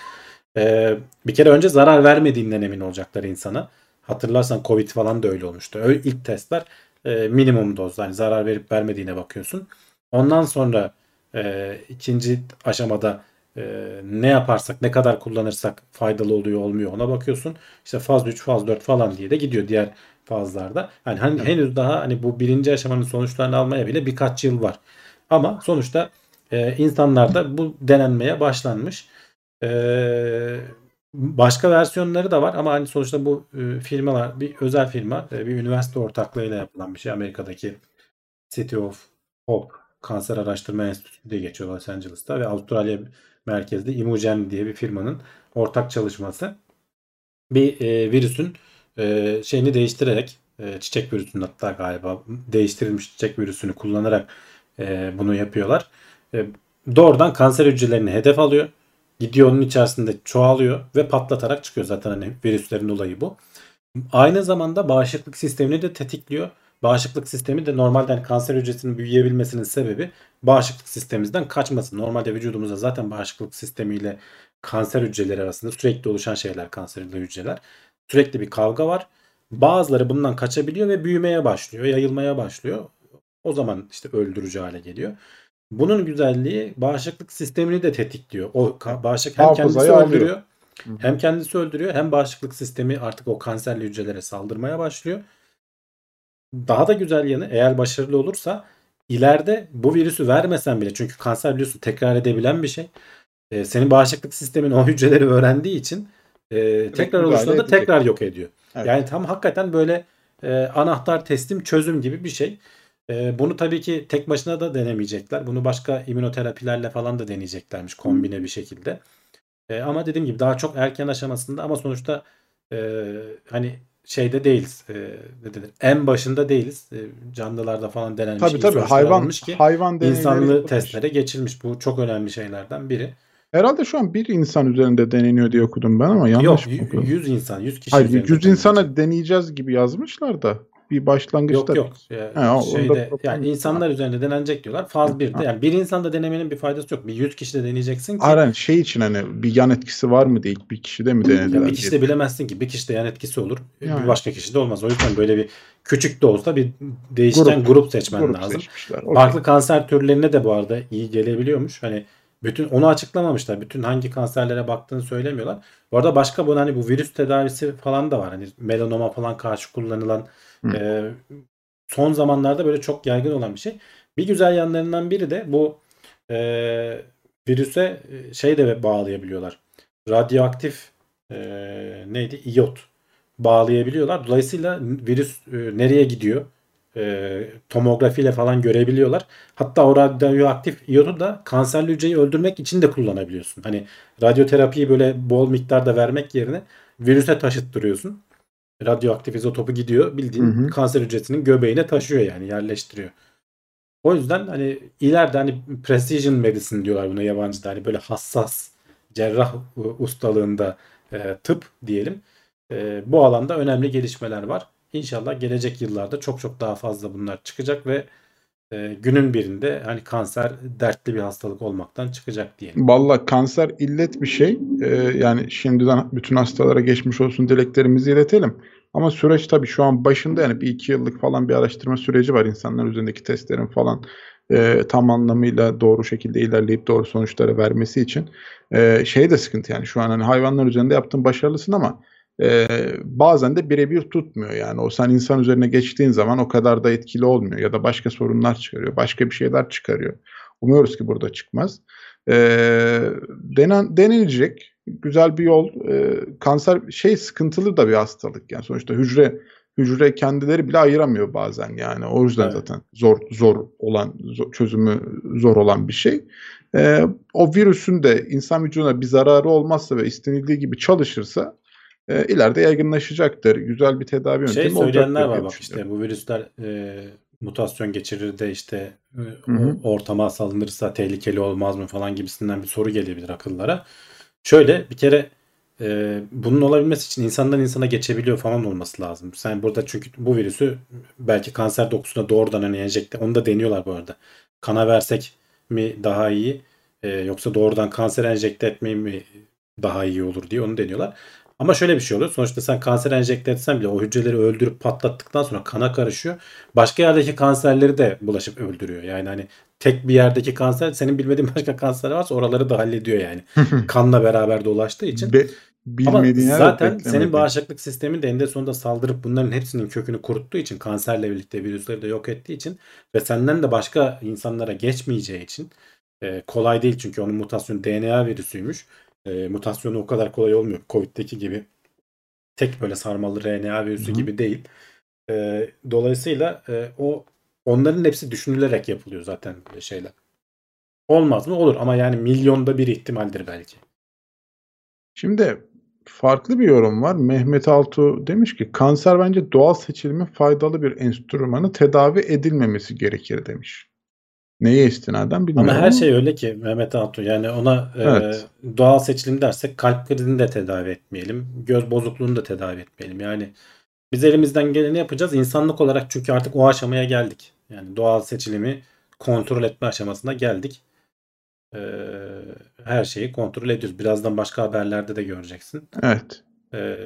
e, bir kere önce zarar vermediğinden emin olacaklar insana. Hatırlarsan Covid falan da öyle olmuştu. Öyle ilk testler e, minimum doz. Yani zarar verip vermediğine bakıyorsun. Ondan sonra e, ikinci aşamada e, ne yaparsak, ne kadar kullanırsak faydalı oluyor olmuyor ona bakıyorsun. İşte faz 3, faz 4 falan diye de gidiyor diğer fazlarda. Yani hani henüz daha hani bu birinci aşamanın sonuçlarını almaya bile birkaç yıl var. Ama sonuçta e, insanlarda bu denenmeye başlanmış. E, başka versiyonları da var ama hani sonuçta bu e, firmalar bir özel firma, e, bir üniversite ortaklığıyla yapılan bir şey. Amerika'daki City of Hope Kanser Araştırma Enstitüsü diye geçiyor Los Angeles'ta ve Avustralya merkezli Imugen diye bir firmanın ortak çalışması. Bir e, virüsün e, şeyini değiştirerek e, çiçek virüsünün hatta galiba değiştirilmiş çiçek virüsünü kullanarak e, bunu yapıyorlar. Doğrudan kanser hücrelerini hedef alıyor. Gidiyor onun içerisinde çoğalıyor ve patlatarak çıkıyor zaten hani virüslerin olayı bu. Aynı zamanda bağışıklık sistemini de tetikliyor. Bağışıklık sistemi de normalde hani kanser hücresinin büyüyebilmesinin sebebi bağışıklık sistemimizden kaçması. Normalde vücudumuzda zaten bağışıklık sistemiyle kanser hücreleri arasında sürekli oluşan şeyler kanserli hücreler. Sürekli bir kavga var. Bazıları bundan kaçabiliyor ve büyümeye başlıyor, yayılmaya başlıyor. O zaman işte öldürücü hale geliyor. Bunun güzelliği bağışıklık sistemini de tetikliyor. O bağışıklık hem Hafızayı kendisi alıyor. öldürüyor, hem kendisi öldürüyor, hem bağışıklık sistemi artık o kanserli hücrelere saldırmaya başlıyor. Daha da güzel yanı eğer başarılı olursa ileride bu virüsü vermesen bile çünkü kanser biliyorsun tekrar edebilen bir şey. Ee, senin bağışıklık sistemin o hücreleri öğrendiği için e, tekrar oluştuğunda da tekrar yok ediyor. Evet. Yani tam hakikaten böyle e, anahtar teslim çözüm gibi bir şey. E, bunu tabii ki tek başına da denemeyecekler. Bunu başka immünoterapilerle falan da deneyeceklermiş kombine bir şekilde. E, ama dediğim gibi daha çok erken aşamasında ama sonuçta e, hani şeyde değiliz. E, ne denir? En başında değiliz. E, canlılarda falan denenmiş. Tabii tabii hayvan ki hayvan insanlı testlere geçilmiş. Bu çok önemli şeylerden biri. Herhalde şu an bir insan üzerinde deneniyor diye okudum ben ama yanlış Yok mı okudum? 100 insan 100 kişi Hayır üzerinde 100 denenecek. insana deneyeceğiz gibi yazmışlar da bir başlangıçta. Yok yok. Ya, Ha, şeyde problem yani insanlar üzerinde denenecek diyorlar. Faz Ha. 1'de yani bir insanda denemenin bir faydası yok. Bir 100 kişide deneyeceksin ki Aren şey için hani bir yan etkisi var mı değil bir kişide mi ya denediler? bir kişide bilemezsin ki bir kişide yan etkisi olur. Yani. Bir başka kişide olmaz. O yüzden böyle bir küçük de olsa bir değişken grup, seçmen Grup lazım. Farklı kanser türlerine de bu arada iyi gelebiliyormuş. Hani bütün onu açıklamamışlar. Bütün hangi kanserlere baktığını söylemiyorlar. Bu arada başka bu hani bu virüs tedavisi falan da var. Hani melanoma falan karşı kullanılan E, son zamanlarda böyle çok yaygın olan bir şey. Bir güzel yanlarından biri de bu e, virüse şey de bağlayabiliyorlar. Radyoaktif e, neydi? İyot bağlayabiliyorlar. Dolayısıyla virüs e, nereye gidiyor? E, tomografiyle falan görebiliyorlar. Hatta o radyoaktif iyotu da kanserli hücreyi öldürmek için de kullanabiliyorsun. Hani radyoterapiyi böyle bol miktarda vermek yerine virüse taşıttırıyorsun. Radyoaktif izotopu gidiyor. Bildiğin Hı hı. kanser hücresinin göbeğine taşıyor yani yerleştiriyor. O yüzden hani ileride hani precision medicine diyorlar buna yabancıda. Hani böyle hassas cerrah ustalığında e, tıp diyelim. E, bu alanda önemli gelişmeler var. İnşallah gelecek yıllarda çok çok daha fazla bunlar çıkacak ve e, günün birinde hani kanser dertli bir hastalık olmaktan çıkacak diyelim. Valla kanser illet bir şey. Ee, yani şimdiden bütün hastalara geçmiş olsun dileklerimizi iletelim. Ama süreç tabii şu an başında yani bir iki yıllık falan bir araştırma süreci var. insanlar üzerindeki testlerin falan e, tam anlamıyla doğru şekilde ilerleyip doğru sonuçları vermesi için. E, şey de sıkıntı yani şu an hani hayvanlar üzerinde yaptığın başarılısın ama e, bazen de birebir tutmuyor yani. O sen insan üzerine geçtiğin zaman o kadar da etkili olmuyor ya da başka sorunlar çıkarıyor. Başka bir şeyler çıkarıyor. Umuyoruz ki burada çıkmaz. E, denen, denilecek güzel bir yol. E, kanser şey sıkıntılı da bir hastalık yani sonuçta hücre hücre kendileri bile ayıramıyor bazen yani. O yüzden Evet. zaten zor zor olan zor- çözümü zor olan bir şey. E, o virüsün de insan vücuduna bir zararı olmazsa ve istenildiği gibi çalışırsa e, ileride yaygınlaşacaktır. Güzel bir tedavi yöntemi Şey olacaktır söyleyenler var bak işte bu virüsler e, mutasyon geçirir de işte e, ortama salınırsa tehlikeli olmaz mı falan gibisinden bir soru gelebilir akıllara. Şöyle bir kere e, bunun olabilmesi için insandan insana geçebiliyor falan olması lazım. Sen burada çünkü bu virüsü belki kanser dokusuna doğrudan hani enjekte onu da deniyorlar bu arada. Kana versek mi daha iyi e, yoksa doğrudan kanser enjekte etmeyi mi daha iyi olur diye onu deniyorlar. Ama şöyle bir şey oluyor. Sonuçta sen kanser enjekte etsen bile o hücreleri öldürüp patlattıktan sonra kana karışıyor. Başka yerdeki kanserleri de bulaşıp öldürüyor. Yani hani tek bir yerdeki kanser senin bilmediğin başka kanser varsa oraları da hallediyor yani. *laughs* Kanla beraber dolaştığı için. Be, Ama bilmediğin yer zaten senin bağışıklık sistemin de eninde sonunda saldırıp bunların hepsinin kökünü kuruttuğu için kanserle birlikte virüsleri de yok ettiği için ve senden de başka insanlara geçmeyeceği için e, kolay değil çünkü onun mutasyonu DNA virüsüymüş. E, mutasyonu o kadar kolay olmuyor. Covid'deki gibi tek böyle sarmalı RNA virüsü gibi değil. E, dolayısıyla e, o onların hepsi düşünülerek yapılıyor zaten böyle şeyler. Olmaz mı? Olur ama yani milyonda bir ihtimaldir belki. Şimdi farklı bir yorum var. Mehmet Altuğ demiş ki kanser bence doğal seçilimin faydalı bir enstrümanı tedavi edilmemesi gerekir demiş. Neye istinaden bilmiyorum Ama her şey öyle ki Mehmet Altuğ yani ona e, Evet. doğal seçilim dersek kalp krizini de tedavi etmeyelim. Göz bozukluğunu da tedavi etmeyelim. Yani biz elimizden geleni yapacağız. İnsanlık olarak çünkü artık o aşamaya geldik. Yani doğal seçilimi kontrol etme aşamasına geldik. E, her şeyi kontrol ediyoruz. Birazdan başka haberlerde de göreceksin. Evet. E,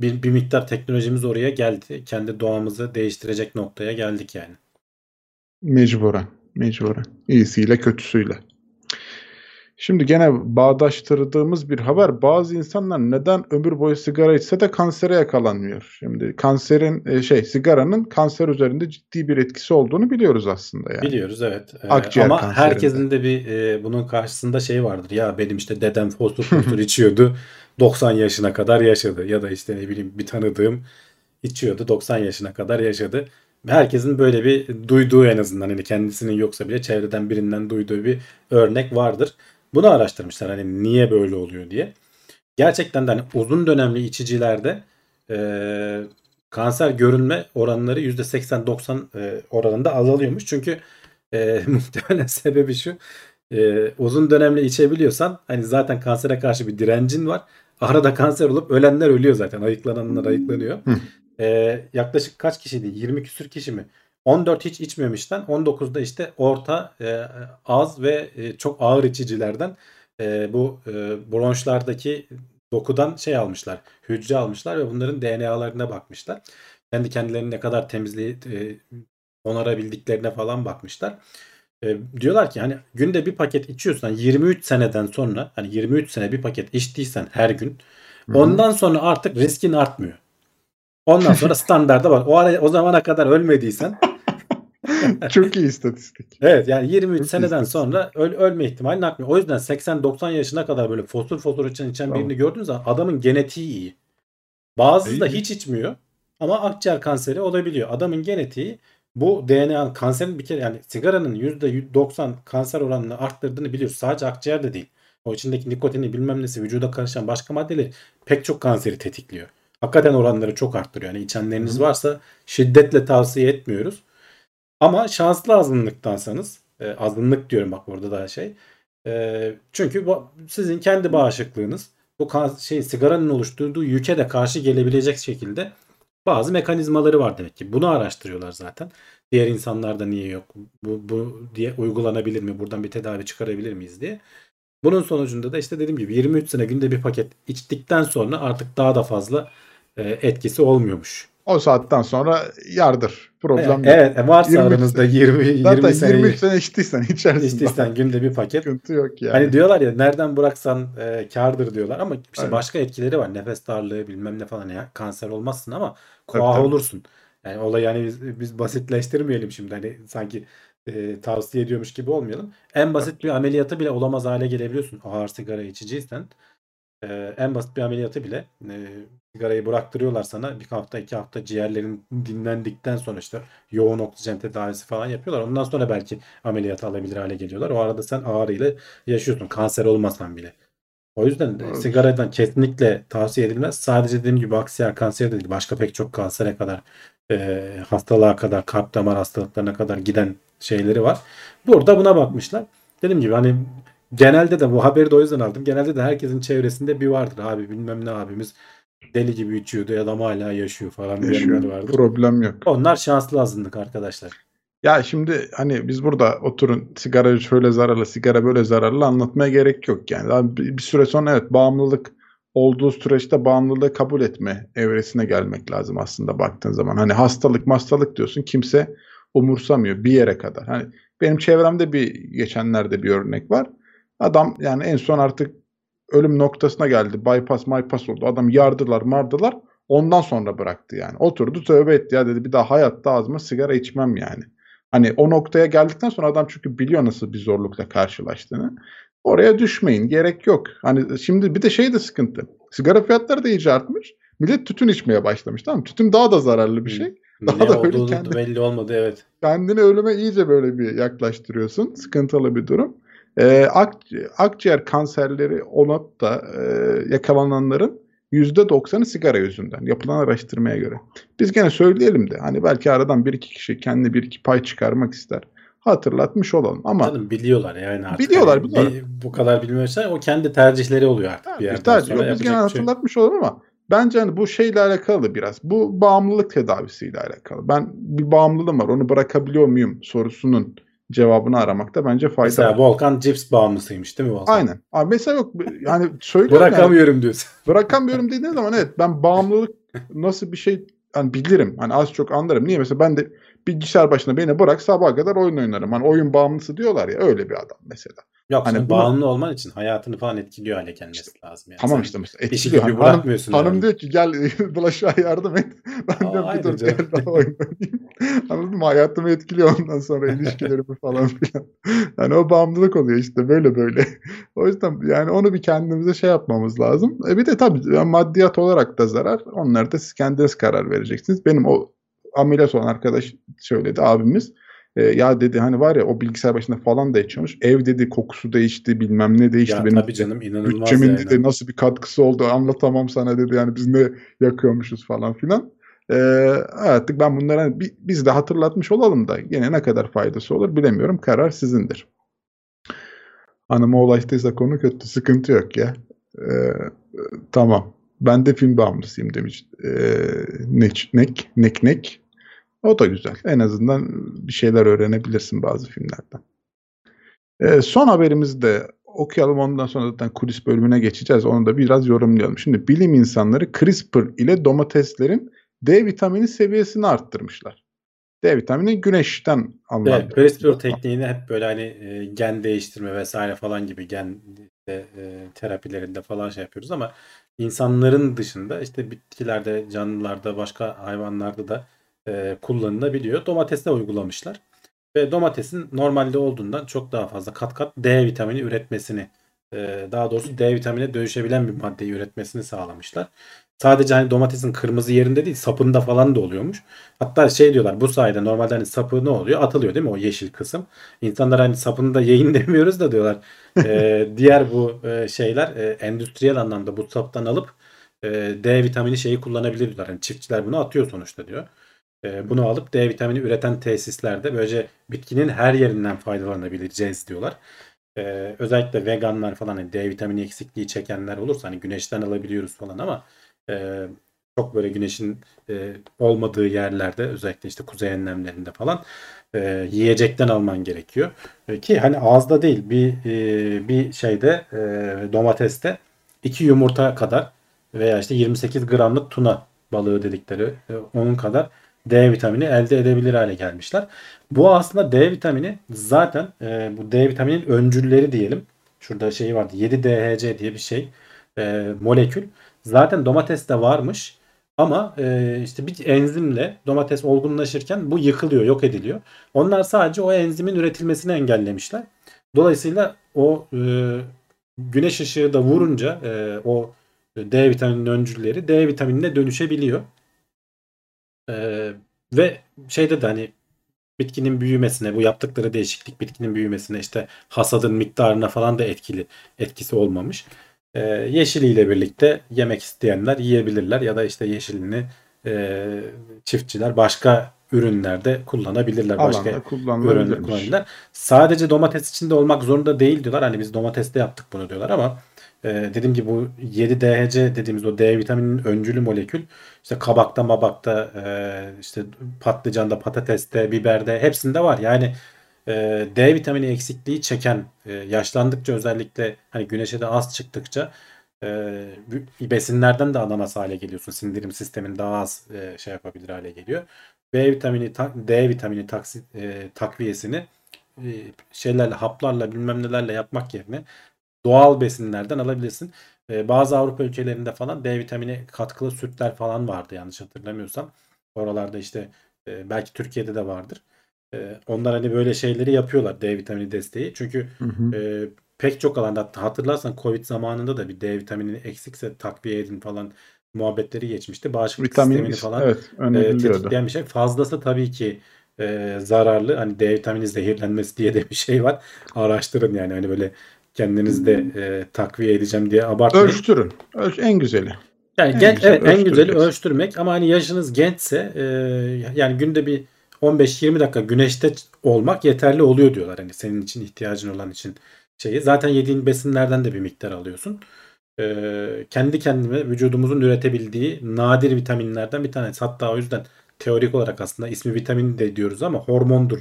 bir, bir miktar teknolojimiz oraya geldi. Kendi doğamızı değiştirecek noktaya geldik yani. Mecburen. Mecburen. İyisiyle kötüsüyle. Şimdi gene bağdaştırdığımız bir haber. Bazı insanlar neden ömür boyu sigara içse de kansere yakalanmıyor. Şimdi kanserin e, şey sigaranın kanser üzerinde ciddi bir etkisi olduğunu biliyoruz aslında yani. Biliyoruz evet. Ee, Akciğer ama kanserinde. herkesin de bir e, bunun karşısında şey vardır. Ya benim işte dedem fostur fostur içiyordu. *laughs* 90 yaşına kadar yaşadı. Ya da işte ne bileyim bir tanıdığım içiyordu. 90 yaşına kadar yaşadı. Herkesin böyle bir duyduğu en azından hani kendisinin yoksa bile çevreden birinden duyduğu bir örnek vardır. Bunu araştırmışlar hani niye böyle oluyor diye. Gerçekten de hani uzun dönemli içicilerde e, kanser görünme oranları %80-90 e, oranında azalıyormuş. Çünkü e, *laughs* muhtemelen sebebi şu. e, uzun dönemli içebiliyorsan hani zaten kansere karşı bir direncin var. Arada kanser olup ölenler ölüyor zaten. Ayıklananlar ayıklanıyor. E, yaklaşık kaç kişiydi? 20 küsür kişi mi? 14 hiç içmemişten 19'da işte orta, e, az ve e, çok ağır içicilerden e, bu e, bronşlardaki dokudan şey almışlar. Hücre almışlar ve bunların DNA'larına bakmışlar. Kendi kendilerini ne kadar temizliği e, onarabildiklerine falan bakmışlar. E, diyorlar ki hani günde bir paket içiyorsan 23 seneden sonra hani 23 sene bir paket içtiysen her gün Hı hı. ondan sonra artık riskin artmıyor. Ondan sonra standarda var. O ara, o zamana kadar ölmediysen *laughs* Çok iyi istatistik. Evet yani 23 Çok seneden sonra öl, ölme ihtimalini artmıyor. O yüzden 80-90 yaşına kadar böyle fosur fosur içen, içen Tamam. birini gördüğünüz zaman adamın genetiği iyi. Bazısı da hiç içmiyor ama akciğer kanseri olabiliyor. Adamın genetiği bu DNA kanserin bir kere yani sigaranın %90 kanser oranını arttırdığını biliyoruz. Sadece akciğer de değil. O içindeki nikotini bilmem nesi vücuda karışan başka maddeleri pek çok kanseri tetikliyor. Hakikaten oranları çok arttırıyor. Yani içenleriniz Hı hı. varsa şiddetle tavsiye etmiyoruz. Ama şanslı azınlıktansanız e, azınlık diyorum bak burada da şey. E, çünkü bu, sizin kendi bağışıklığınız bu şey sigaranın oluşturduğu yüke de karşı gelebilecek şekilde bazı mekanizmaları var demek ki. Bunu araştırıyorlar zaten. Diğer insanlarda niye yok? Bu, bu diye uygulanabilir mi? Buradan bir tedavi çıkarabilir miyiz diye. Bunun sonucunda da işte dediğim gibi 23 sene günde bir paket içtikten sonra artık daha da fazla etkisi olmuyormuş. O saatten sonra yardır. Problem yok. Evet, e, varsa 23 aranızda 20 20 Zaten sene 23 sene içtiysen içersin. içtiysen günde bir paket. Sıkıntı yok yani. Hani diyorlar ya nereden bıraksan e, kardır diyorlar ama işte Aynen. başka etkileri var. Nefes darlığı bilmem ne falan ya kanser olmazsın ama tabii. olursun. Yani olay yani biz, biz basitleştirmeyelim şimdi hani sanki e, tavsiye ediyormuş gibi olmayalım. En basit bir ameliyatı bile olamaz hale gelebiliyorsun. Ağır sigara içiciysen e, en basit bir ameliyatı bile e, sigarayı bıraktırıyorlar sana. Bir hafta iki hafta ciğerlerin dinlendikten sonra işte yoğun oksijen tedavisi falan yapıyorlar. Ondan sonra belki ameliyat alabilir hale geliyorlar. O arada sen ağrıyla yaşıyorsun. Kanser olmasan bile. O yüzden de Doğrudur. sigaradan kesinlikle tavsiye edilmez. Sadece dediğim gibi akciğer kanseri de değil. Başka pek çok kansere kadar e, hastalığa kadar kalp damar hastalıklarına kadar giden şeyleri var. Burada buna bakmışlar. Dediğim gibi hani genelde de bu haberi de o yüzden aldım. Genelde de herkesin çevresinde bir vardır abi bilmem ne abimiz deli gibi içiyordu ya adam hala yaşıyor falan Yaşıyor. vardır. Problem yok. Onlar şanslı azınlık arkadaşlar. Ya şimdi hani biz burada oturun sigara şöyle zararlı, sigara böyle zararlı anlatmaya gerek yok yani. Bir bir süre sonra evet bağımlılık olduğu süreçte bağımlılığı kabul etme evresine gelmek lazım aslında baktığın zaman. Hani hastalık hastalık diyorsun kimse umursamıyor bir yere kadar. Hani benim çevremde bir geçenlerde bir örnek var. Adam yani en son artık ölüm noktasına geldi. Bypass bypass oldu. Adam yardılar mardılar. Ondan sonra bıraktı yani. Oturdu tövbe etti ya dedi bir daha hayatta ağzıma sigara içmem yani. Hani o noktaya geldikten sonra adam çünkü biliyor nasıl bir zorlukla karşılaştığını. Oraya düşmeyin. Gerek yok. Hani şimdi bir de şey de sıkıntı. Sigara fiyatları da iyice artmış. Millet tütün içmeye başlamış tamam? Tütün daha da zararlı bir şey. Daha ne da böyle olduğu kendi- belli olmadı evet. Kendini ölüme iyice böyle bir yaklaştırıyorsun. Sıkıntılı bir durum. Ee, ak- akciğer kanserleri olup da e, yakalananların %90'ı sigara yüzünden yapılan araştırmaya göre. Biz gene söyleyelim de hani belki aradan bir iki kişi kendi bir iki pay çıkarmak ister. Hatırlatmış olalım ama Canım biliyorlar yani artık. Biliyorlar, Hani biliyorlar. bir- bu kadar bilmiyorsa o kendi tercihleri oluyor artık bir bir yerden tercih sonra. Biz gene şey hatırlatmış olalım ama bence hani bu şeyle alakalı biraz. Bu bağımlılık tedavisiyle alakalı. Ben bir bağımlılığım var onu bırakabiliyor muyum sorusunun cevabını aramakta bence fayda Mesela var. Volkan cips bağımlısıymış değil mi Volkan? Aynen. Abi mesela yok yani söylüyorum yani, Bırakamıyorum diyorsun. *laughs* bırakamıyorum dediğin zaman evet ben bağımlılık nasıl bir şey hani bilirim. Hani az çok anlarım. Niye mesela ben de bilgisayar başına beni bırak sabaha kadar oyun oynarım. Hani oyun bağımlısı diyorlar ya öyle bir adam mesela. Yok Hani buna- bağımlı olman için hayatını falan etkiliyor hale gelmesi lazım. Yani. Tamam Sen işte etkiliyor. Hani hanım, bırakmıyorsun. hanım yani. diyor ki gel *laughs* bulaşığa yardım et. *laughs* Ben Aa, diyorum ki dur gel daha oynayayım. *laughs* Anladın mı? Hayatımı etkiliyor ondan sonra ilişkilerimi falan filan. Yani o bağımlılık oluyor işte böyle böyle. O yüzden yani onu bir kendimize şey yapmamız lazım. E bir de tabii yani maddiyat olarak da zarar. Onları da siz kendiniz karar vereceksiniz. Benim o ameliyat olan arkadaş söyledi abimiz. E, ya dedi hani var ya o bilgisayar başında falan da içiyormuş. Ev dedi kokusu değişti bilmem ne değişti. Ya Benim tabii canım inanılmaz bütçemin yani. dedi nasıl bir katkısı oldu anlatamam sana dedi. Yani biz ne yakıyormuşuz falan filan. Ee, artık ben bunları hani bi- biz de hatırlatmış olalım da yine ne kadar faydası olur bilemiyorum. Karar sizindir. Hanıma ulaştıysa konu kötü. Sıkıntı yok ya. Ee, tamam. Ben de film bağımlısıyım demiş. Ee, nek, nek, nek, nek. O da güzel. En azından bir şeyler öğrenebilirsin bazı filmlerden. Ee, son haberimizi de okuyalım. Ondan sonra zaten kulis bölümüne geçeceğiz. Onu da biraz yorumlayalım. Şimdi bilim insanları CRISPR ile domateslerin D vitamini seviyesini arttırmışlar. D vitamini güneşten alınan. Evet, CRISPR tekniğini hep böyle hani e, gen değiştirme vesaire falan gibi gen e, terapilerinde falan şey yapıyoruz ama insanların dışında işte bitkilerde, canlılarda, başka hayvanlarda da e, kullanılabiliyor. Domateste uygulamışlar. Ve domatesin normalde olduğundan çok daha fazla kat kat D vitamini üretmesini e, daha doğrusu D vitamine dönüşebilen bir maddeyi üretmesini sağlamışlar. Sadece hani domatesin kırmızı yerinde değil sapında falan da oluyormuş. Hatta şey diyorlar bu sayede normalde hani sapı ne oluyor? Atılıyor değil mi o yeşil kısım? İnsanlar hani sapını da yiyin *laughs* demiyoruz da diyorlar. Ee, diğer bu e, şeyler e, endüstriyel anlamda bu saptan alıp e, D vitamini şeyi kullanabilir diyorlar. Hani çiftçiler bunu atıyor sonuçta diyor. E, bunu alıp D vitamini üreten tesislerde böylece bitkinin her yerinden faydalanabileceğiz diyorlar. E, özellikle veganlar falan hani D vitamini eksikliği çekenler olursa hani güneşten alabiliyoruz falan ama e, çok böyle güneşin e, olmadığı yerlerde özellikle işte kuzey enlemlerinde falan e, yiyecekten alman gerekiyor. E, ki hani ağızda değil bir e, bir şeyde e, domateste iki yumurta kadar veya işte 28 gramlık tuna balığı dedikleri e, onun kadar D vitamini elde edebilir hale gelmişler. Bu aslında D vitamini zaten e, bu D vitaminin öncülleri diyelim. Şurada şey vardı 7-DHC diye bir şey e, molekül. Zaten domateste varmış. Ama e, işte bir enzimle domates olgunlaşırken bu yıkılıyor, yok ediliyor. Onlar sadece o enzimin üretilmesini engellemişler. Dolayısıyla o e, güneş ışığı da vurunca e, o D vitamininin öncülleri D vitaminine dönüşebiliyor. E, ve şeyde de hani bitkinin büyümesine, bu yaptıkları değişiklik bitkinin büyümesine işte hasadın miktarına falan da etkili etkisi olmamış. Ee, yeşiliyle birlikte yemek isteyenler yiyebilirler ya da işte yeşilini e, çiftçiler başka ürünlerde kullanabilirler. Başka Alanda kullanılabilirmiş. kullanabilirler. Sadece domates içinde olmak zorunda değil diyorlar. Hani biz domateste yaptık bunu diyorlar ama e, dediğim gibi bu 7-DHC dediğimiz o D vitamininin öncülü molekül işte kabakta, mabakta, e, işte patlıcanda, patateste, biberde hepsinde var. Yani e, D vitamini eksikliği çeken e, yaşlandıkça özellikle hani güneşe de az çıktıkça e, besinlerden de alamaz hale geliyorsun. Sindirim sistemin daha az e, şey yapabilir hale geliyor. B vitamini, ta- D vitamini taksi, e, takviyesini e, şeylerle, haplarla bilmem nelerle yapmak yerine doğal besinlerden alabilirsin. E, bazı Avrupa ülkelerinde falan D vitamini katkılı sütler falan vardı yanlış hatırlamıyorsam. Oralarda işte e, belki Türkiye'de de vardır. E, onlar hani böyle şeyleri yapıyorlar D vitamini desteği. Çünkü Hı hı. e, pek çok alanda hatırlarsan Covid zamanında da bir D vitamini eksikse takviye edin falan muhabbetleri geçmişti. Bağışıklık Vitamin sistemini falan evet e, tetikleyen bir şey. Fazlası tabii ki e, zararlı. Hani D vitamini zehirlenmesi diye de bir şey var. Araştırın yani hani böyle kendiniz de e, takviye edeceğim diye abartmayın. Ölçtürün. Ölç en güzeli. Yani En gen- güzel evet, en güzeli ölçtürmek ama hani yaşınız gençse e, yani günde bir 15-20 dakika güneşte olmak yeterli oluyor diyorlar. Hani senin için ihtiyacın olan için şeyi. Zaten yediğin besinlerden de bir miktar alıyorsun. E, kendi kendine vücudumuzun üretebildiği nadir vitaminlerden bir tanesi. Hatta o yüzden teorik olarak aslında ismi vitamin de diyoruz ama hormondur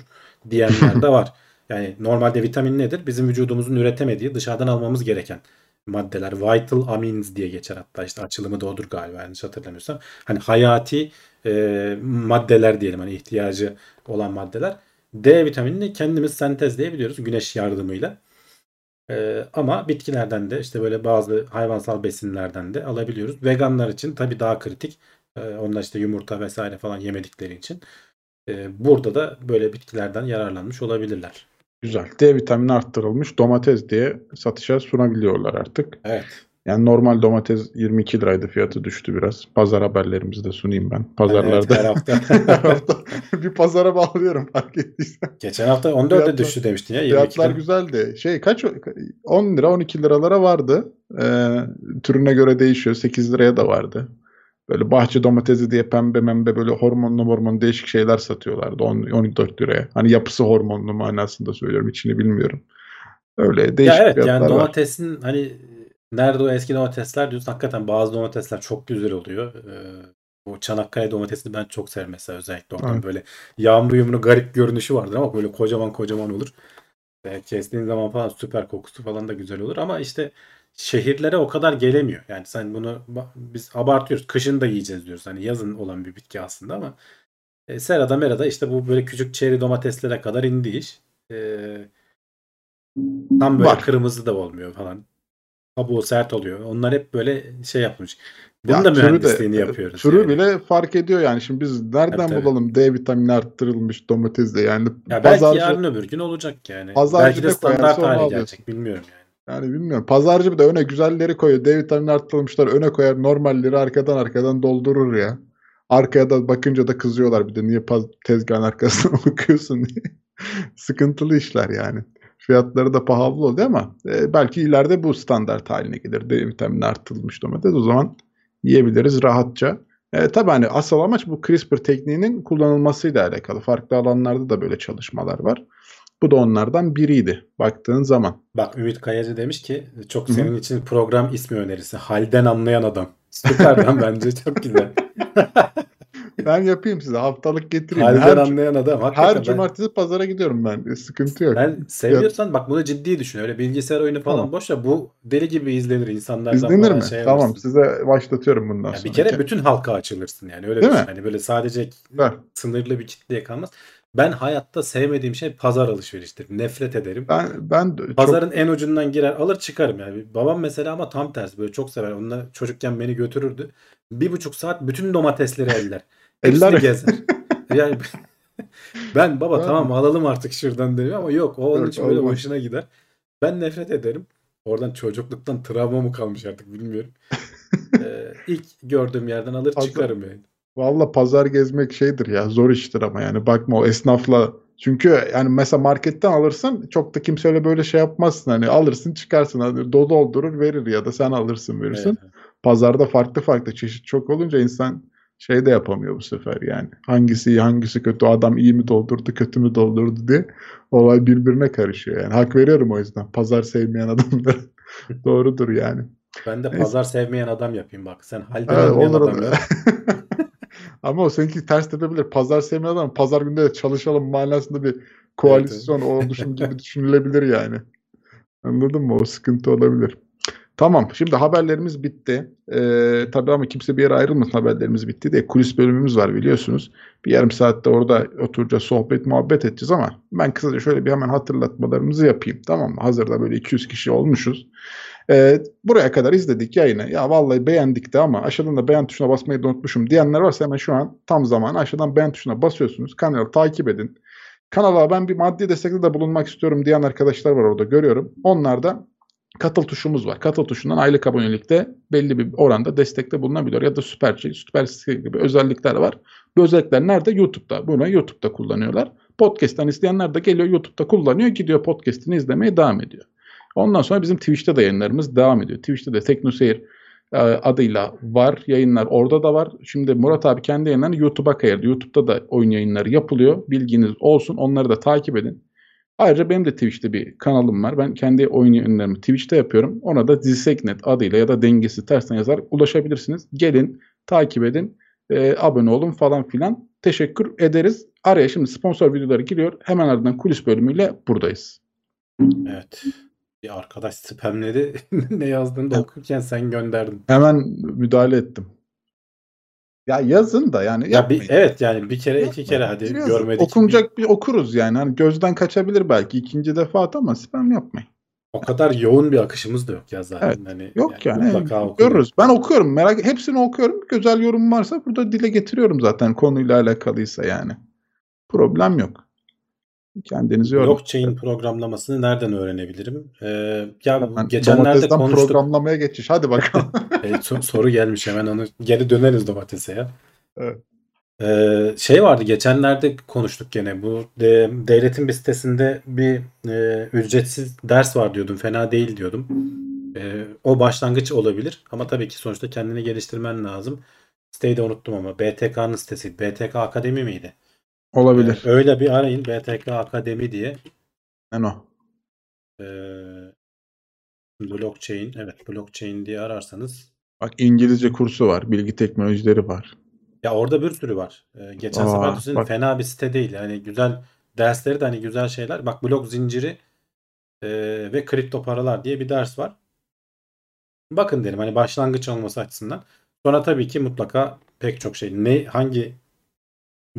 diyenler de *laughs* var. Yani normalde vitamin nedir? Bizim vücudumuzun üretemediği dışarıdan almamız gereken maddeler. Vital amines diye geçer hatta işte açılımı da odur galiba yanlış hatırlamıyorsam. Hani hayati e, maddeler diyelim hani ihtiyacı olan maddeler. D vitaminini kendimiz sentezleyebiliyoruz güneş yardımıyla. E, ama bitkilerden de işte böyle bazı hayvansal besinlerden de alabiliyoruz. Veganlar için tabii daha kritik. E, onlar işte yumurta vesaire falan yemedikleri için. E, burada da böyle bitkilerden yararlanmış olabilirler. Güzel. D vitamini arttırılmış domates diye satışa sunabiliyorlar artık. Evet. Yani normal domates 22 liraydı fiyatı düştü biraz. Pazar haberlerimizi de sunayım ben. Pazarlarda. Evet, her hafta. *laughs* Her hafta bir pazara bağlıyorum fark ettiysen. Geçen hafta 14'e Fiyatlar- düştü demiştin ya. 22 Fiyatlar güzeldi. Şey kaç 10 lira 12 liralara vardı. Ee, türüne göre değişiyor. 8 liraya da vardı. Böyle bahçe domatesi diye pembe membe böyle hormonlu hormon değişik şeyler satıyorlardı 10, 14 liraya. Hani yapısı hormonlu manasında söylüyorum. içini bilmiyorum. Öyle değişik Ya evet fiyatlar yani var. domatesin hani nerede o eski domatesler diyorsun hakikaten bazı domatesler çok güzel oluyor. Ee, bu Çanakkale domatesini ben çok severim mesela özellikle oradan Evet. böyle yağmur yumru garip görünüşü vardır ama böyle kocaman kocaman olur. Ee, kestiğin zaman falan süper kokusu falan da güzel olur ama işte şehirlere o kadar gelemiyor. Yani sen bunu biz abartıyoruz. Kışın da yiyeceğiz diyoruz. Hani yazın olan bir bitki aslında ama e, serada merada işte bu böyle küçük çeri domateslere kadar indi iş. Ee, tam böyle Var. kırmızı da olmuyor falan. Kabuğu sert oluyor. Onlar hep böyle şey yapmış. Bunun Ya da türü de- mühendisliğini yapıyoruz. Türü yani. bile fark ediyor yani. Şimdi biz nereden Tabii, tabii. bulalım D vitamini arttırılmış domatesle yani Ya belki pazarcı yarın öbür gün olacak yani. Belki de standart hale gelecek. Bilmiyorum yani. Yani bilmiyorum. Pazarcı bir de öne güzelleri koyuyor. D vitamini arttırılmışlar öne koyar. Normalleri arkadan arkadan doldurur ya. Arkaya da bakınca da kızıyorlar bir de niye paz- tezgahın arkasına *laughs* bakıyorsun diye. Sıkıntılı işler yani. Fiyatları da pahalı oluyor ama e, belki ileride bu standart haline gelir. D vitamini arttırılmış domates. O zaman yiyebiliriz rahatça. E, tabii hani asıl amaç bu CRISPR tekniğinin kullanılmasıyla alakalı. Farklı alanlarda da böyle çalışmalar var. Bu da onlardan biriydi baktığın zaman. Bak Ümit Kayacı demiş ki çok senin için program ismi önerisi. Halden anlayan adam. Süper lan *laughs* bence çok güzel. Ben yapayım size. Haftalık getireyim. Halden Her, anlayan adam. Hakikaten her ben- cumartesi pazara gidiyorum ben. Sıkıntı yok. Ben seviyorsan bak bunu ciddi düşün. Öyle bilgisayar oyunu falan Tamam. boş ver. Bu deli gibi izlenir insanlardan İzlenir mi? şey tamam alırsın. size başlatıyorum bundan Ya sonra. bir kere bütün halka açılırsın yani öyle Değil düşün. mi? Hani böyle sadece Ver. sınırlı bir kitleye kalmaz. Ben hayatta sevmediğim şey pazar alışveriştir. Nefret ederim. Ben, ben de çok Pazarın en ucundan girer alır çıkarım yani. Babam mesela ama tam tersi böyle çok sever. Onunla çocukken beni götürürdü. Bir buçuk saat bütün domatesleri *laughs* eller. Eller- gezer. *laughs* Yani *laughs* ben baba Ben- tamam alalım artık şuradan dedim ama yok o onun Yok, için böyle olmaz. hoşuna gider. Ben nefret ederim. Oradan çocukluktan travma mı kalmış artık bilmiyorum. ee, ilk gördüğüm yerden alır Pazar- çıkarım yani. Valla pazar gezmek şeydir ya zor iştir ama yani bakma o esnafla çünkü yani mesela marketten alırsın çok da kimseyle böyle şey yapmazsın hani alırsın çıkarsın hani do doldurur verir ya da sen alırsın verirsin. Evet. Pazarda farklı farklı çeşit çok olunca insan şey de yapamıyor bu sefer yani. Hangisi iyi hangisi kötü adam iyi mi doldurdu kötü mü doldurdu diye olay birbirine karışıyor yani. Hak veriyorum o yüzden pazar sevmeyen *laughs* adamlara. Doğrudur yani. Ben de Neyse. pazar sevmeyen adam yapayım bak. Sen halden Evet, olur adam yap. *laughs* Ama o seninki ters tepebilir. Pazar sevmeyen adam pazar günde de çalışalım manasında bir koalisyon oluşum gibi *laughs* düşünülebilir yani. Anladın mı? O sıkıntı olabilir. Tamam. Şimdi haberlerimiz bitti. Ee, tabii ama kimse bir yere ayrılmasın haberlerimiz bitti diye. Kulis bölümümüz var biliyorsunuz. Bir yarım saatte orada oturacağız, sohbet, muhabbet edeceğiz ama ben kısaca şöyle bir hemen hatırlatmalarımızı yapayım. Tamam mı? Hazırda böyle 200 kişi olmuşuz. Ee, buraya kadar izledik yayını. Ya vallahi beğendik de ama aşağıdan da beğen tuşuna basmayı unutmuşum diyenler varsa hemen şu an tam zamanı aşağıdan beğen tuşuna basıyorsunuz. Kanalı takip edin. Kanala ben bir maddi destekte de bulunmak istiyorum diyen arkadaşlar var orada görüyorum. Onlar da katıl tuşumuz var. Katıl tuşundan aylık abonelikte belli bir oranda destekte bulunabiliyor. Ya da süper şey, süper gibi özellikler var. Bu özellikler nerede? YouTube'da. Bunu YouTube'da kullanıyorlar. Podcast'ten isteyenler de geliyor YouTube'da kullanıyor. Gidiyor podcast'ini izlemeye devam ediyor. Ondan sonra bizim Twitch'te de yayınlarımız devam ediyor. Twitch'te de TeknoSeyir e, adıyla var. Yayınlar orada da var. Şimdi Murat abi kendi yayınlarını YouTube'a kayırdı. YouTube'da da oyun yayınları yapılıyor. Bilginiz olsun. Onları da takip edin. Ayrıca benim de Twitch'te bir kanalım var. Ben kendi oyun yayınlarımı Twitch'te yapıyorum. Ona da Dizseknet adıyla ya da dengesi tersten yazar ulaşabilirsiniz. Gelin, takip edin, e, abone olun falan filan. Teşekkür ederiz. Araya şimdi sponsor videoları giriyor. Hemen ardından kulis bölümüyle buradayız. Evet. Bir arkadaş spamledi. *laughs* ne yazdığını da okurken sen gönderdin. Hemen müdahale ettim. Ya yazın da yani Ya yapmayın. bir, evet yani bir kere iki Yapmayın. kere hadi Yazın. görmedik. Okunacak bir okuruz yani. Hani gözden kaçabilir belki ikinci defa ama spam yapmayın. O kadar yoğun bir akışımız da yok ya zaten. Evet. Hani Yok yani, mutlaka okunur. görürüz. Ben okuyorum. Merak hepsini okuyorum. Güzel yorum varsa burada dile getiriyorum zaten konuyla alakalıysa yani. Problem yok. Kendinizi yorun. Blockchain programlamasını nereden öğrenebilirim? Ee, ya Hemen geçenlerde konuştuk. programlamaya geçiş. Hadi bakalım. *laughs* E, so- soru gelmiş hemen onu geri döneriz domatese ya. Evet. Ee, şey vardı geçenlerde konuştuk gene bu de, devletin bir sitesinde bir e, ücretsiz ders var diyordum fena değil diyordum. E, o başlangıç olabilir ama tabii ki sonuçta kendini geliştirmen lazım. Siteyi de unuttum ama BTK'nın sitesi BTK Akademi miydi? Olabilir. Ee, öyle bir arayın BTK Akademi diye. Ben o. Ee, blockchain evet blockchain diye ararsanız Bak İngilizce kursu var. Bilgi teknolojileri var. Ya orada bir sürü var. Ee, geçen Aa, sefer düşündüm, bak. fena bir site değil. Yani güzel dersleri de hani güzel şeyler. Bak blok zinciri e, ve kripto paralar diye bir ders var. Bakın derim hani başlangıç olması açısından. Sonra tabii ki mutlaka pek çok şey. Ne hangi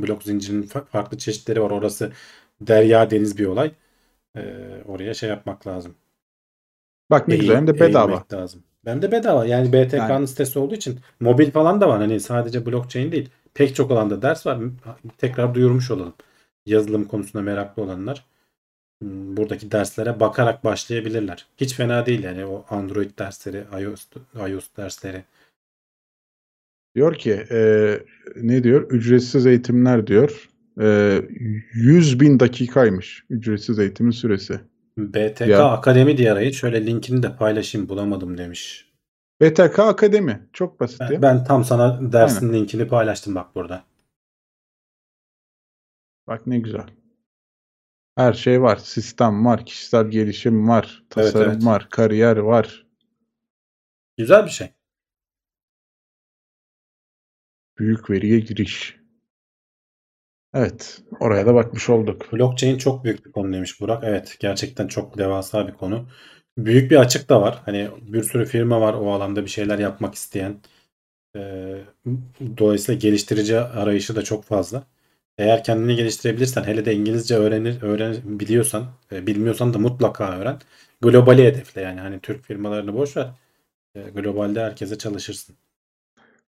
blok zincirinin fa- farklı çeşitleri var. Orası derya deniz bir olay. Ee, oraya şey yapmak lazım. Bak ne güzel hem de Eğil- bedava. lazım. Ben de bedava. Yani BTK'nın Yani- sitesi olduğu için mobil falan da var. Hani sadece blockchain değil. Pek çok alanda ders var. Tekrar duyurmuş olalım. Yazılım konusunda meraklı olanlar hmm, buradaki derslere bakarak başlayabilirler. Hiç fena değil yani o Android dersleri, iOS, iOS dersleri. Diyor ki e, ne diyor? Ücretsiz eğitimler diyor. E, 100 bin dakikaymış ücretsiz eğitimin süresi. BTK Ya. Akademi diye arayın. Şöyle linkini de paylaşayım bulamadım demiş. BTK Akademi. Çok basit Ben, ben tam sana dersin linkini paylaştım bak burada. Bak ne güzel. Her şey var. Sistem var. Kişisel gelişim var. Evet, Tasarım evet. var. Kariyer var. Güzel bir şey. Büyük veriye giriş. Evet. Oraya da bakmış olduk. Blockchain çok büyük bir konu demiş Burak. Evet gerçekten çok devasa bir konu. Büyük bir açık da var. Hani bir sürü firma var o alanda bir şeyler yapmak isteyen. Ee, dolayısıyla geliştirici arayışı da çok fazla. Eğer kendini geliştirebilirsen hele de İngilizce öğrenir öğren biliyorsan e, bilmiyorsan da mutlaka öğren. Globali hedefle yani hani Türk firmalarını boş ver. E, globalde herkese çalışırsın.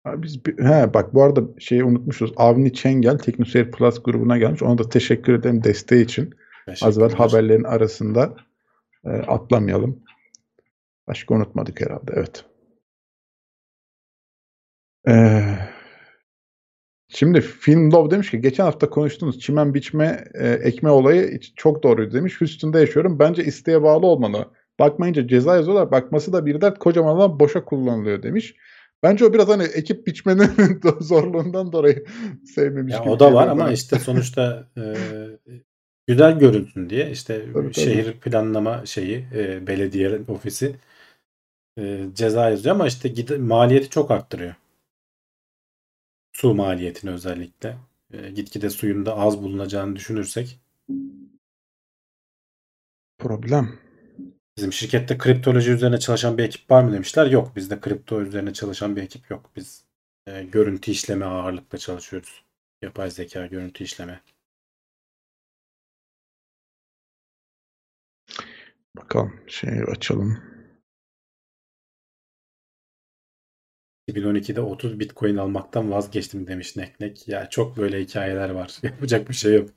Abi biz bir- he bak bu arada şeyi unutmuşuz. Avni Çengel Teknoseyir Plus grubuna gelmiş. Ona da teşekkür ederim desteği için. Az evvel haberlerin arasında e, atlamayalım. Başka unutmadık herhalde. Evet. Ee, şimdi Film Love demiş ki geçen hafta konuştuğunuz çimen biçme e, ekme olayı çok doğruydu demiş. Houston'da yaşıyorum. Bence isteğe bağlı olmalı. Bakmayınca ceza yazıyorlar. Bakması da bir dert. Kocaman alan boşa kullanılıyor demiş. Bence o biraz hani ekip biçmenin *laughs* zorluğundan dolayı sevmemiş Ya gibi o da var ama işte sonuçta e, güzel görünsün diye işte Tabii, tabii. şehir planlama şeyi e, belediye ofisi e, ceza yazıyor ama işte gide- maliyeti çok arttırıyor. Su maliyetini özellikle. E, gitgide suyun da az bulunacağını düşünürsek Problem. Bizim şirkette kriptoloji üzerine çalışan bir ekip var mı demişler. Yok bizde kripto üzerine çalışan bir ekip yok. Biz e, görüntü işleme ağırlıkla çalışıyoruz. Yapay zeka görüntü işleme. Bakalım şey açalım. 2012'de 30 Bitcoin almaktan vazgeçtim demiş Neknek. Ya çok böyle hikayeler var. *laughs* Yapacak bir şey yok.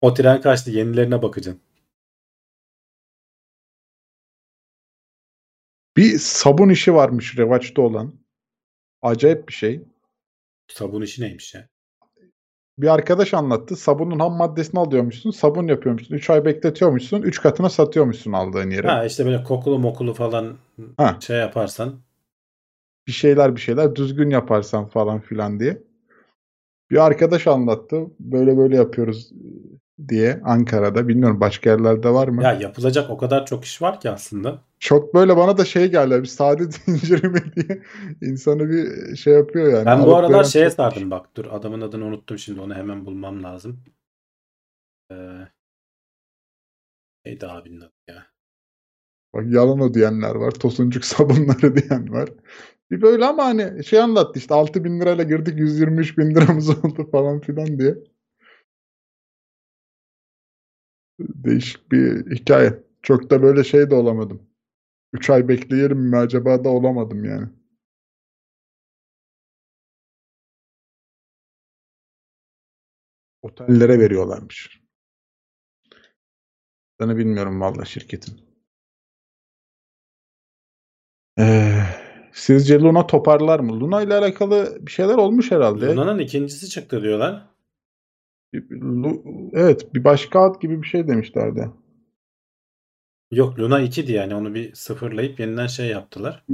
O tren kaçtı. Yenilerine bakacaksın. Bir sabun işi varmış revaçta olan. Acayip bir şey. Sabun işi neymiş ya? Bir arkadaş anlattı. Sabunun ham maddesini alıyormuşsun. Sabun yapıyormuşsun. 3 ay bekletiyormuşsun. 3 katına satıyormuşsun aldığın yere. Ha işte böyle kokulu mokulu falan Ha. şey yaparsan. Bir şeyler bir şeyler düzgün yaparsan falan filan diye. Bir arkadaş anlattı. Böyle böyle yapıyoruz diye Ankara'da. Bilmiyorum başka yerlerde var mı? Ya yapılacak o kadar çok iş var ki aslında. Çok böyle bana da şey geldi. Bir sade *laughs* zincirimi diye insanı bir şey yapıyor yani. Ben bu Alıp aralar şeye çok sardım bak. Dur adamın adını unuttum şimdi. Onu hemen bulmam lazım. Ee, neydi abinin adı ya? Bak yalan o diyenler var. Tosuncuk *laughs* sabunları diyen var. Bir böyle ama hani şey anlattı işte 6 bin lirayla girdik 123 bin liramız *laughs* oldu falan filan diye. Değişik bir hikaye. Çok da böyle şey de olamadım. 3 ay bekleyelim mi acaba da olamadım yani. Otellere veriyorlarmış. Ben bilmiyorum valla şirketin. Ee, sizce Luna toparlar mı? Luna ile alakalı bir şeyler olmuş herhalde. Luna'nın ikincisi çıktı diyorlar. Bir- Lu- Evet, bir başka ad gibi bir şey demişlerdi. Yok Luna 2'di yani onu bir sıfırlayıp yeniden şey yaptılar.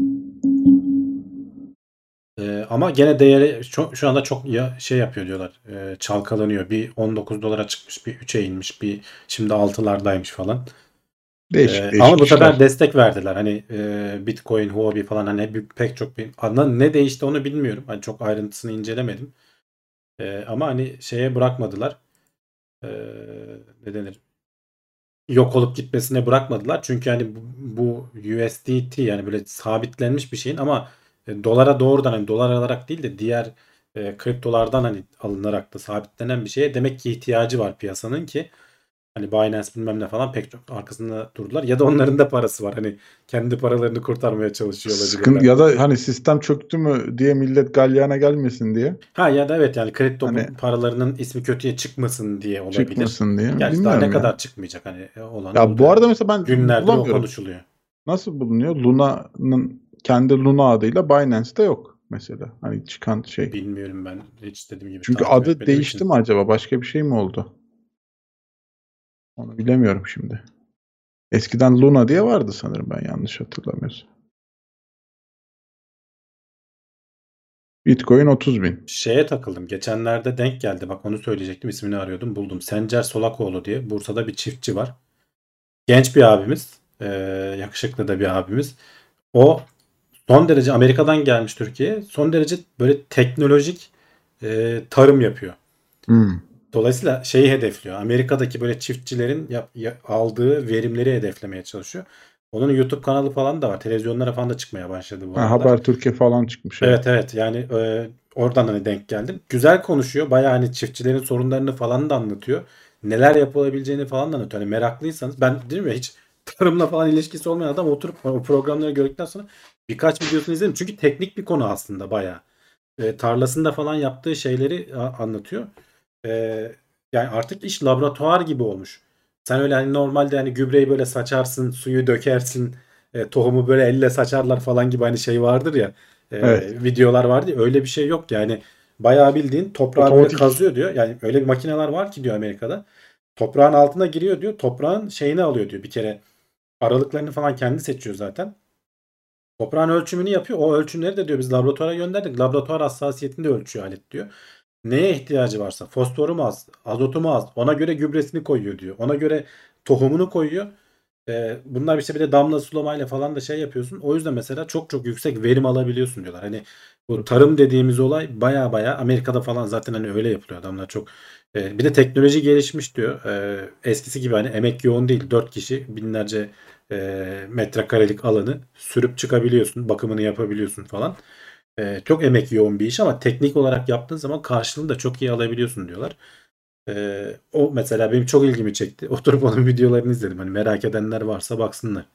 Ee, ama gene değeri çok, şu anda çok ya, şey yapıyor diyorlar. Ee, çalkalanıyor. Bir 19 dolara çıkmış, bir 3'e inmiş, bir şimdi 6'lardaymış falan. Değişik Ee, değişik ama bu sefer destek verdiler. Hani e, Bitcoin, Huobi falan hani bir, pek çok bir adına ne değişti onu bilmiyorum. Hani çok ayrıntısını incelemedim. Ee, ama hani şeye bırakmadılar. Ee, ne denir? Yok olup gitmesine bırakmadılar. Çünkü hani bu, bu USDT yani böyle sabitlenmiş bir şeyin ama e, dolara doğrudan hani dolar alarak değil de diğer e, kriptolardan hani alınarak da sabitlenen bir şeye demek ki ihtiyacı var piyasanın ki hani Binance bilmem ne falan pek çok arkasında durdular. Ya da onların da parası var. Hani kendi paralarını kurtarmaya çalışıyor Sıkıntı olabilirler. ya da hani sistem çöktü mü diye millet galyana gelmesin diye Ha ya da evet yani kripto Hani- paralarının ismi kötüye çıkmasın diye olabilir. çıkmasın diye. Gerçi daha ne ya. kadar çıkmayacak hani olan Ya bu arada mesela ben günlerdir o konuşuluyor. Nasıl bulunuyor? Luna'nın kendi Luna adıyla Binance'te yok mesela. Hani çıkan şey. Bilmiyorum ben hiç dediğim gibi. Çünkü adı değişti için. mi acaba? Başka bir şey mi oldu? Onu bilemiyorum şimdi. Eskiden Luna diye vardı sanırım ben yanlış hatırlamıyorsam. Bitcoin 30 bin. Şeye takıldım. Geçenlerde denk geldi. Bak onu söyleyecektim. ismini arıyordum. Buldum. Sencer Solakoğlu diye. Bursa'da bir çiftçi var. Genç bir abimiz. Ee, yakışıklı da bir abimiz. O son derece Amerika'dan gelmiş Türkiye'ye. Son derece böyle teknolojik e, tarım yapıyor. Hmm. Dolayısıyla şeyi hedefliyor. Amerika'daki böyle çiftçilerin yap- ya- aldığı verimleri hedeflemeye çalışıyor. Onun YouTube kanalı falan da var. Televizyonlara falan da çıkmaya başladı bu Ha. Haber Türkiye falan çıkmış. Evet evet yani e, oradan hani denk geldim. Güzel konuşuyor. Bayağı hani çiftçilerin sorunlarını falan da anlatıyor. Neler yapılabileceğini falan da anlatıyor. Hani meraklıysanız ben dedim ya hiç *laughs* tarımla falan ilişkisi olmayan adam oturup o programları gördükten sonra birkaç videosunu izledim. Çünkü teknik bir konu aslında bayağı. E, tarlasında falan yaptığı şeyleri anlatıyor. E, yani artık iş laboratuvar gibi olmuş. Sen öyle hani normalde hani gübreyi böyle saçarsın, suyu dökersin, e, tohumu böyle elle saçarlar falan gibi hani şey vardır ya. e, Evet. videolar vardı ya öyle bir şey yok yani. Bayağı bildiğin toprağı böyle kazıyor diyor. Yani öyle bir makineler var ki diyor Amerika'da. Toprağın altına giriyor diyor. Toprağın şeyini alıyor diyor bir kere. Aralıklarını falan kendi seçiyor zaten. Toprağın ölçümünü yapıyor. O ölçümleri de diyor biz laboratuvara gönderdik. Laboratuvar hassasiyetini de ölçüyor alet diyor. Neye ihtiyacı varsa fosforu mu az, azotu mu az ona göre gübresini koyuyor diyor. Ona göre tohumunu koyuyor. Ee, bunlar işte bir de damla sulamayla falan da şey yapıyorsun. O yüzden mesela çok çok yüksek verim alabiliyorsun diyorlar. Hani bu tarım dediğimiz olay baya baya Amerika'da falan zaten hani öyle yapılıyor adamlar çok. Ee, bir de teknoloji gelişmiş diyor. Ee, eskisi gibi hani emek yoğun değil. 4 kişi binlerce e, metrekarelik alanı sürüp çıkabiliyorsun. Bakımını yapabiliyorsun falan. Ee, çok emek yoğun bir iş ama teknik olarak yaptığın zaman karşılığını da çok iyi alabiliyorsun diyorlar. Ee, o mesela benim çok ilgimi çekti. *laughs* Oturup onun videolarını izledim. Hani merak edenler varsa baksınlar.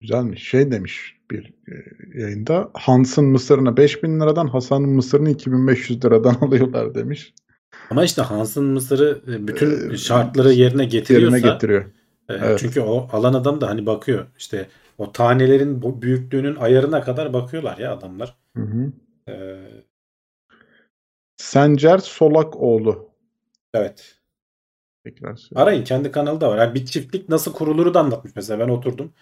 Güzelmiş. Şey demiş bir e, yayında Hans'ın mısırını 5000 liradan Hasan'ın mısırını 2500 liradan *laughs* alıyorlar demiş. Ama işte Hans'ın Mısır'ı e, bütün Ee, şartları yerine getiriyorsa Yerine getiriyor. e, Evet. çünkü o alan adam da hani bakıyor işte o tanelerin bu büyüklüğünün ayarına kadar bakıyorlar ya adamlar. Hı hı. Ee, Sencer Solakoğlu. evet. Tekrar. Arayın kendi kanalı da var. Yani bir çiftlik nasıl kuruluru da anlatmış mesela. Ben oturdum.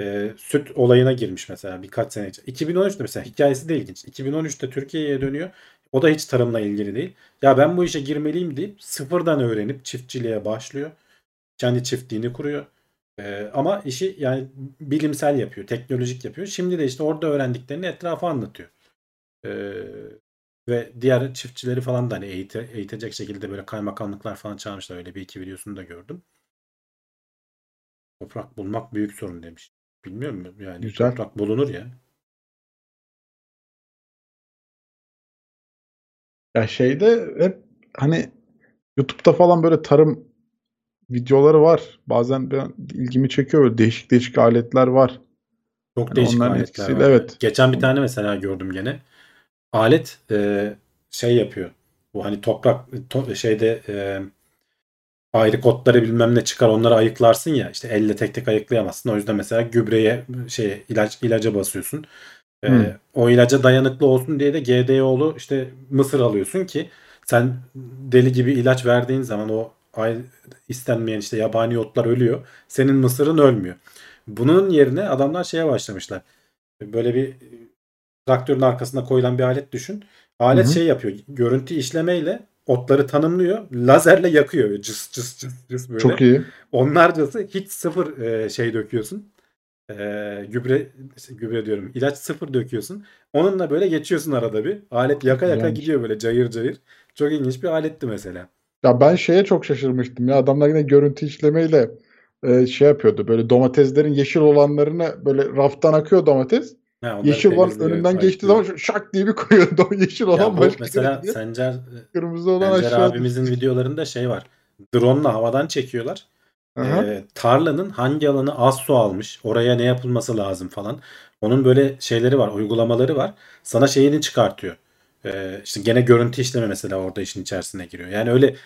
Ee, süt olayına girmiş mesela birkaç sene önce. 2013'te mesela hikayesi de ilginç. 2013'te Türkiye'ye dönüyor. O da hiç tarımla ilgili değil. Ya ben bu işe girmeliyim deyip sıfırdan öğrenip çiftçiliğe başlıyor. Kendi çiftliğini kuruyor. Ee, ama işi yani bilimsel yapıyor, teknolojik yapıyor. Şimdi de işte orada öğrendiklerini etrafa anlatıyor. Ee, ve diğer çiftçileri falan da hani eğite, eğitecek şekilde böyle kaymakamlıklar falan çağırmışlar. Öyle bir iki videosunu da gördüm. Toprak bulmak büyük sorun demiş. Bilmiyorum yani Güzel. toprak bulunur ya. Ya şeyde hep hani YouTube'da falan böyle tarım videoları var. Bazen ben, ilgimi çekiyor böyle değişik değişik aletler var. Çok Hani değişik aletler etkisiyle, var. evet. Geçen bir tane mesela gördüm gene. Alet e, şey yapıyor. Bu hani toprak to- şeyde e, ayrı kotları bilmem ne çıkar onları ayıklarsın ya işte elle tek tek ayıklayamazsın. O yüzden mesela gübreye şey ilaç ilaca basıyorsun. E, Hmm. o ilaca dayanıklı olsun diye de GDO'lu işte mısır alıyorsun ki sen deli gibi ilaç verdiğin zaman o istenmeyen işte yabani otlar ölüyor. Senin mısırın ölmüyor. Bunun yerine adamlar şeye başlamışlar. Böyle bir traktörün arkasına koyulan bir alet düşün. Alet Hı hı. şey yapıyor. Görüntü işlemeyle otları tanımlıyor. Lazerle yakıyor. Cıs cıs cıs cıs böyle. Çok iyi. Onlarcası hiç sıfır e, şey döküyorsun. E, gübre gübre diyorum. ilaç sıfır döküyorsun. Onunla böyle geçiyorsun arada bir. Alet yaka yaka Güzelmiş. gidiyor böyle cayır cayır. Çok ilginç bir aletti mesela. Ya ben şeye çok şaşırmıştım ya adamlar yine görüntü işlemeyle e, şey yapıyordu. Böyle domateslerin yeşil olanlarını böyle raftan akıyor domates. Ha, Yeşil olan önünden ayıklıyor. zaman şak diye bir koyuyordu. *laughs* Yeşil olan Ya bu başka mesela yere gidiyor. Sencer Kırmızı olan Sencer aşağı abimizin videolarında şey var. Drone'la havadan çekiyorlar. Aha. Tarlanın hangi alanı az su almış, oraya ne yapılması lazım falan. Onun böyle şeyleri var, uygulamaları var. Sana şeyini çıkartıyor. Ee, işte gene görüntü işleme mesela orada işin içerisine giriyor. Yani öyle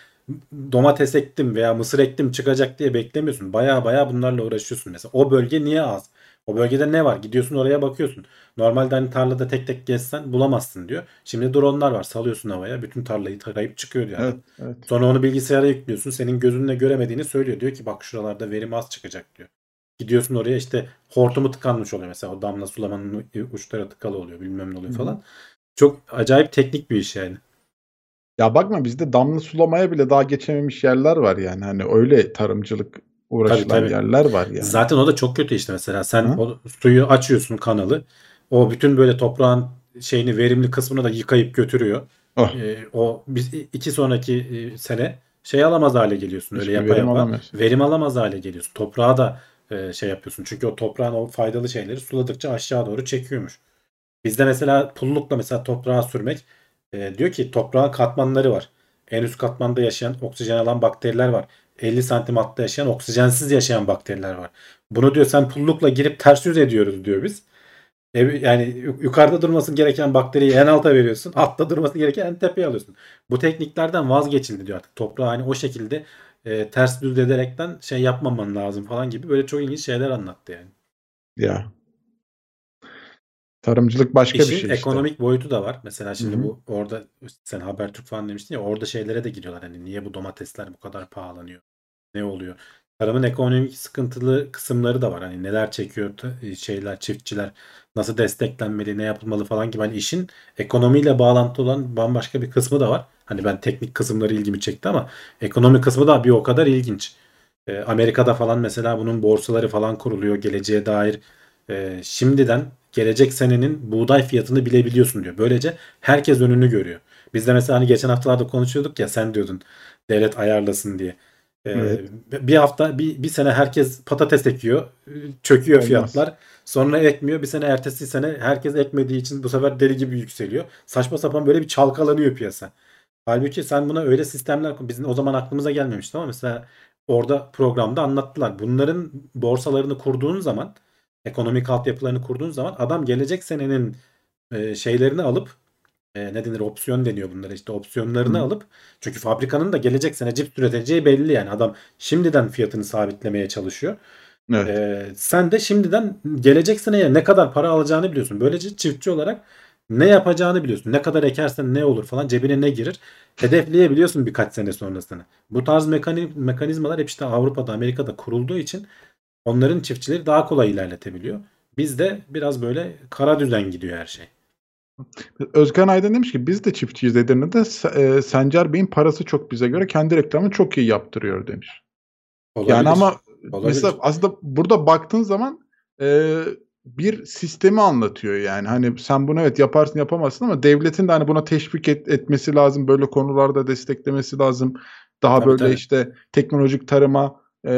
domates ektim veya mısır ektim çıkacak diye beklemiyorsun. Baya baya bunlarla uğraşıyorsun mesela. O bölge niye az? O bölgede ne var? Gidiyorsun oraya bakıyorsun. Normalde hani tarlada tek tek gezsen bulamazsın diyor. Şimdi dronlar var. Salıyorsun havaya. Bütün tarlayı tarayıp çıkıyor diyor. Evet, evet. Sonra onu bilgisayara yüklüyorsun. Senin gözünle göremediğini söylüyor. Diyor ki bak şuralarda verim az çıkacak diyor. Gidiyorsun oraya işte hortumu tıkanmış oluyor mesela. O damla sulamanın uçları tıkalı oluyor. Bilmem ne oluyor Hı hı. Çok acayip teknik bir iş yani. Ya bakma bizde damla sulamaya bile daha geçememiş yerler var yani. Hani öyle tarımcılık uğraşılan Tabii, tabii. yerler var yani. Zaten o da çok kötü işte mesela. Sen Hı. o suyu açıyorsun kanalı. O bütün böyle toprağın şeyini verimli kısmını da yıkayıp götürüyor. Oh. Ee, o biz iki sonraki e, sene şey alamaz hale geliyorsun öyle yapa verim yapa. alamıyorsun. Verim alamaz hale geliyorsun. Toprağa da e, şey yapıyorsun. Çünkü o toprağın o faydalı şeyleri suladıkça aşağı doğru çekiyormuş. Bizde mesela pullukla mesela toprağa sürmek e, diyor ki toprağın katmanları var. En üst katmanda yaşayan oksijen alan bakteriler var. 50 santim altta yaşayan oksijensiz yaşayan bakteriler var. Bunu diyor sen pullukla girip ters yüz ediyoruz diyor biz. E, yani yu- yukarıda durması gereken bakteriyi en alta veriyorsun. Altta durması gereken en tepeye alıyorsun. Bu tekniklerden vazgeçildi diyor artık. Toprağı hani o şekilde e, ters düz ederekten şey yapmaman lazım falan gibi böyle çok ilginç şeyler anlattı yani. Ya. Tarımcılık başka İşin bir şey işte. ekonomik boyutu da var. Mesela şimdi Hı hı. bu orada sen Habertürk falan demiştin ya orada şeylere de giriyorlar. Hani niye bu domatesler bu kadar pahalanıyor? Ne oluyor? Tarımın ekonomik sıkıntılı kısımları da var. Hani neler çekiyor t- şeyler, çiftçiler nasıl desteklenmeli, ne yapılmalı falan gibi. Hani işin ekonomiyle bağlantılı olan bambaşka bir kısmı da var. Hani ben teknik kısımları ilgimi çekti ama ekonomi kısmı da bir o kadar ilginç. Ee, Amerika'da falan mesela bunun borsaları falan kuruluyor. Geleceğe dair e, şimdiden gelecek senenin buğday fiyatını bilebiliyorsun diyor. Böylece herkes önünü görüyor. Biz de mesela hani geçen haftalarda konuşuyorduk ya sen diyordun devlet ayarlasın diye. Ee, Evet. Bir hafta bir, bir sene herkes patates ekiyor. Çöküyor Olmaz. fiyatlar. Sonra ekmiyor. Bir sene ertesi sene herkes ekmediği için bu sefer deli gibi yükseliyor. Saçma sapan böyle bir çalkalanıyor piyasa. Halbuki sen buna öyle sistemler bizim o zaman aklımıza gelmemişti ama mesela orada programda anlattılar. Bunların borsalarını kurduğun zaman ekonomik altyapılarını kurduğun zaman adam gelecek senenin e, şeylerini alıp e, ne denir opsiyon deniyor bunlara işte opsiyonlarını Hı. alıp çünkü fabrikanın da gelecek sene cips üreteceği belli yani adam şimdiden fiyatını sabitlemeye çalışıyor. Evet. Ee, sen de şimdiden gelecek seneye ne kadar para alacağını biliyorsun. Böylece çiftçi olarak ne yapacağını biliyorsun. Ne kadar ekersen ne olur falan cebine ne girir. Hedefleyebiliyorsun birkaç sene sonrasını. Bu tarz mekani, mekanizmalar hep işte Avrupa'da Amerika'da kurulduğu için onların çiftçileri daha kolay ilerletebiliyor. Bizde biraz böyle kara düzen gidiyor her şey. Özkan Aydın demiş ki biz de çiftçiyiz Edirne'de. E, Sencer Bey'in parası çok bize göre. Kendi reklamını çok iyi yaptırıyor demiş. Olabilir. Yani ama Olabilir. mesela aslında burada baktığın zaman e, bir sistemi anlatıyor yani. Hani sen bunu evet yaparsın yapamazsın ama devletin de hani buna teşvik et- etmesi lazım. Böyle konularda desteklemesi lazım. Daha Tabii, böyle tabii. işte teknolojik tarıma e,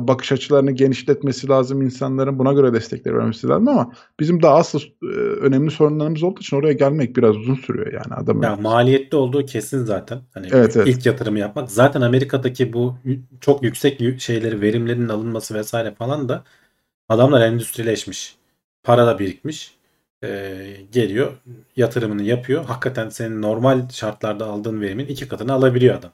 bakış açılarını genişletmesi lazım insanların. Buna göre destekler vermesi lazım ama bizim daha asıl e, önemli sorunlarımız olduğu için oraya gelmek biraz uzun sürüyor yani adam. Ya maliyetli olduğu kesin zaten. Hani Evet, evet. ilk yatırımı yapmak. Zaten Amerika'daki bu çok yüksek şeyleri, verimlerin alınması vesaire falan da adamlar endüstrileşmiş. Para da birikmiş. Ee, geliyor, yatırımını yapıyor. Hakikaten senin normal şartlarda aldığın verimin iki katını alabiliyor adam.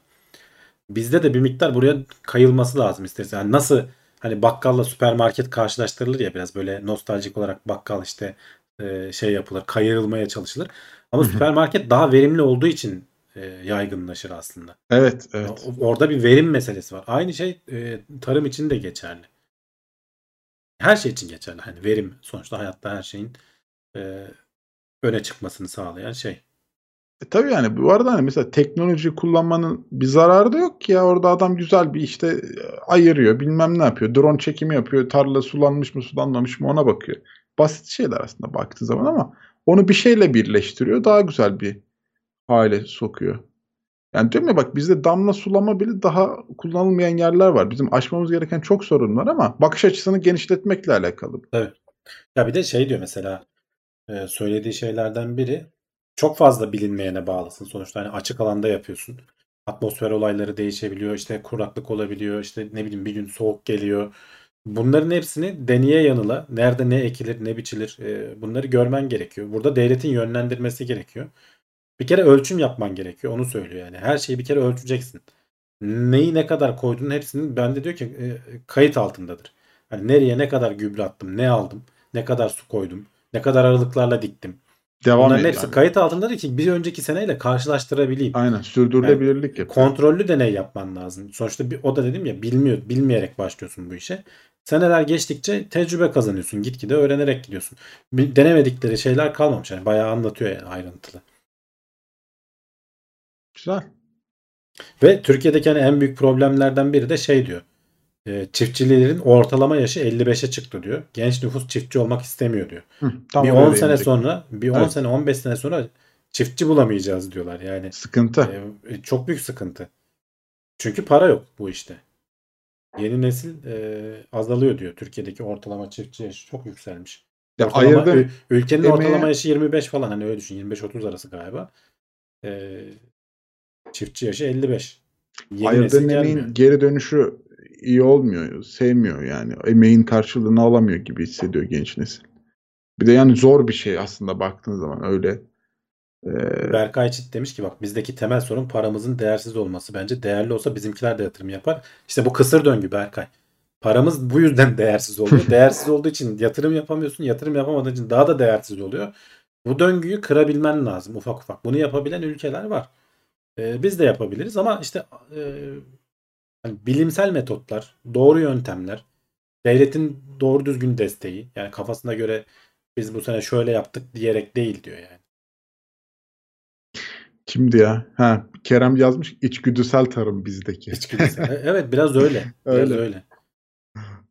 Bizde de bir miktar buraya kayılması lazım istersen. Yani nasıl hani bakkalla süpermarket karşılaştırılır ya biraz böyle nostaljik olarak bakkal işte e, şey yapılır, kayırılmaya çalışılır. Ama süpermarket daha verimli olduğu için e, yaygınlaşır aslında. Evet, evet. O- Orada bir verim meselesi var. Aynı şey e, tarım için de geçerli. Her şey için geçerli. Hani verim sonuçta hayatta her şeyin e, öne çıkmasını sağlayan şey. E tabii yani bu arada hani mesela teknoloji kullanmanın bir zararı da yok ki ya orada adam güzel bir işte e, ayırıyor bilmem ne yapıyor drone çekimi yapıyor tarla sulanmış mı sulanmamış mı ona bakıyor. Basit şeyler aslında baktığı zaman ama onu bir şeyle birleştiriyor daha güzel bir hale sokuyor. Yani diyorum ya bak bizde damla sulama bile daha kullanılmayan yerler var. Bizim aşmamız gereken çok sorun var ama bakış açısını genişletmekle alakalı. Ya bir de şey diyor mesela e, söylediği şeylerden biri çok fazla bilinmeyene bağlısın. Sonuçta hani açık alanda yapıyorsun. Atmosfer olayları değişebiliyor. işte kuraklık olabiliyor. işte ne bileyim bir gün soğuk geliyor. Bunların hepsini deneye yanıla nerede ne ekilir ne biçilir bunları görmen gerekiyor. Burada devletin yönlendirmesi gerekiyor. Bir kere ölçüm yapman gerekiyor. Onu söylüyor yani. Her şeyi bir kere ölçeceksin. Neyi ne kadar koyduğun hepsinin bende diyor ki kayıt altındadır. Hani nereye ne kadar gübre attım, ne aldım, ne kadar su koydum, ne kadar aralıklarla diktim. Devam Bunların ediyor. hepsi yani. kayıt altındadır ki bir önceki seneyle karşılaştırabileyim. Aynen sürdürülebilirlik yapıyor. Kontrollü deney yapman lazım. Sonuçta bir, o da dedim ya bilmiyor, bilmeyerek başlıyorsun bu işe. Seneler geçtikçe tecrübe kazanıyorsun. Gitgide öğrenerek gidiyorsun. Bir, denemedikleri şeyler kalmamış. Yani bayağı anlatıyor yani ayrıntılı. Güzel. Ve Türkiye'deki hani en büyük problemlerden biri de şey diyor. E, çiftçilerin ortalama yaşı 55'e çıktı diyor. Genç nüfus çiftçi olmak istemiyor diyor. Hı, tam bir oraya 10 sene sonra, bir 10 Evet. sene 15 sene sonra çiftçi bulamayacağız diyorlar. Yani Sıkıntı. e, çok büyük sıkıntı. Çünkü para yok bu işte. Yeni nesil e, azalıyor diyor. Türkiye'deki ortalama çiftçi yaşı çok yükselmiş. Ya Ortalama, ülkenin emeğe- ortalama yaşı 25 falan hani öyle düşün 25-30 arası galiba. E, çiftçi yaşı 55. Yeni Ayırdığın emeğin gelmiyor. geri dönüşü iyi olmuyor. Sevmiyor yani. Emeğin karşılığını alamıyor gibi hissediyor genç nesil. Bir de yani zor bir şey aslında baktığın zaman öyle. Ee, Berkay Çit demiş ki bak bizdeki temel sorun paramızın değersiz olması. Bence değerli olsa bizimkiler de yatırım yapar. İşte bu kısır döngü Berkay. Paramız bu yüzden *laughs* değersiz oluyor. *laughs* değersiz olduğu için yatırım yapamıyorsun. Yatırım yapamadığın için daha da değersiz oluyor. Bu döngüyü kırabilmen lazım ufak ufak. Bunu yapabilen ülkeler var. Ee, biz de yapabiliriz ama işte e, hani bilimsel metotlar, doğru yöntemler, devletin doğru düzgün desteği yani kafasına göre biz bu sene şöyle yaptık diyerek değil diyor yani. kimdi ya? Ha, Kerem yazmış içgüdüsel tarım bizdeki. İçgüdüsel. *laughs* E, evet biraz öyle. Biraz Öyle. öyle.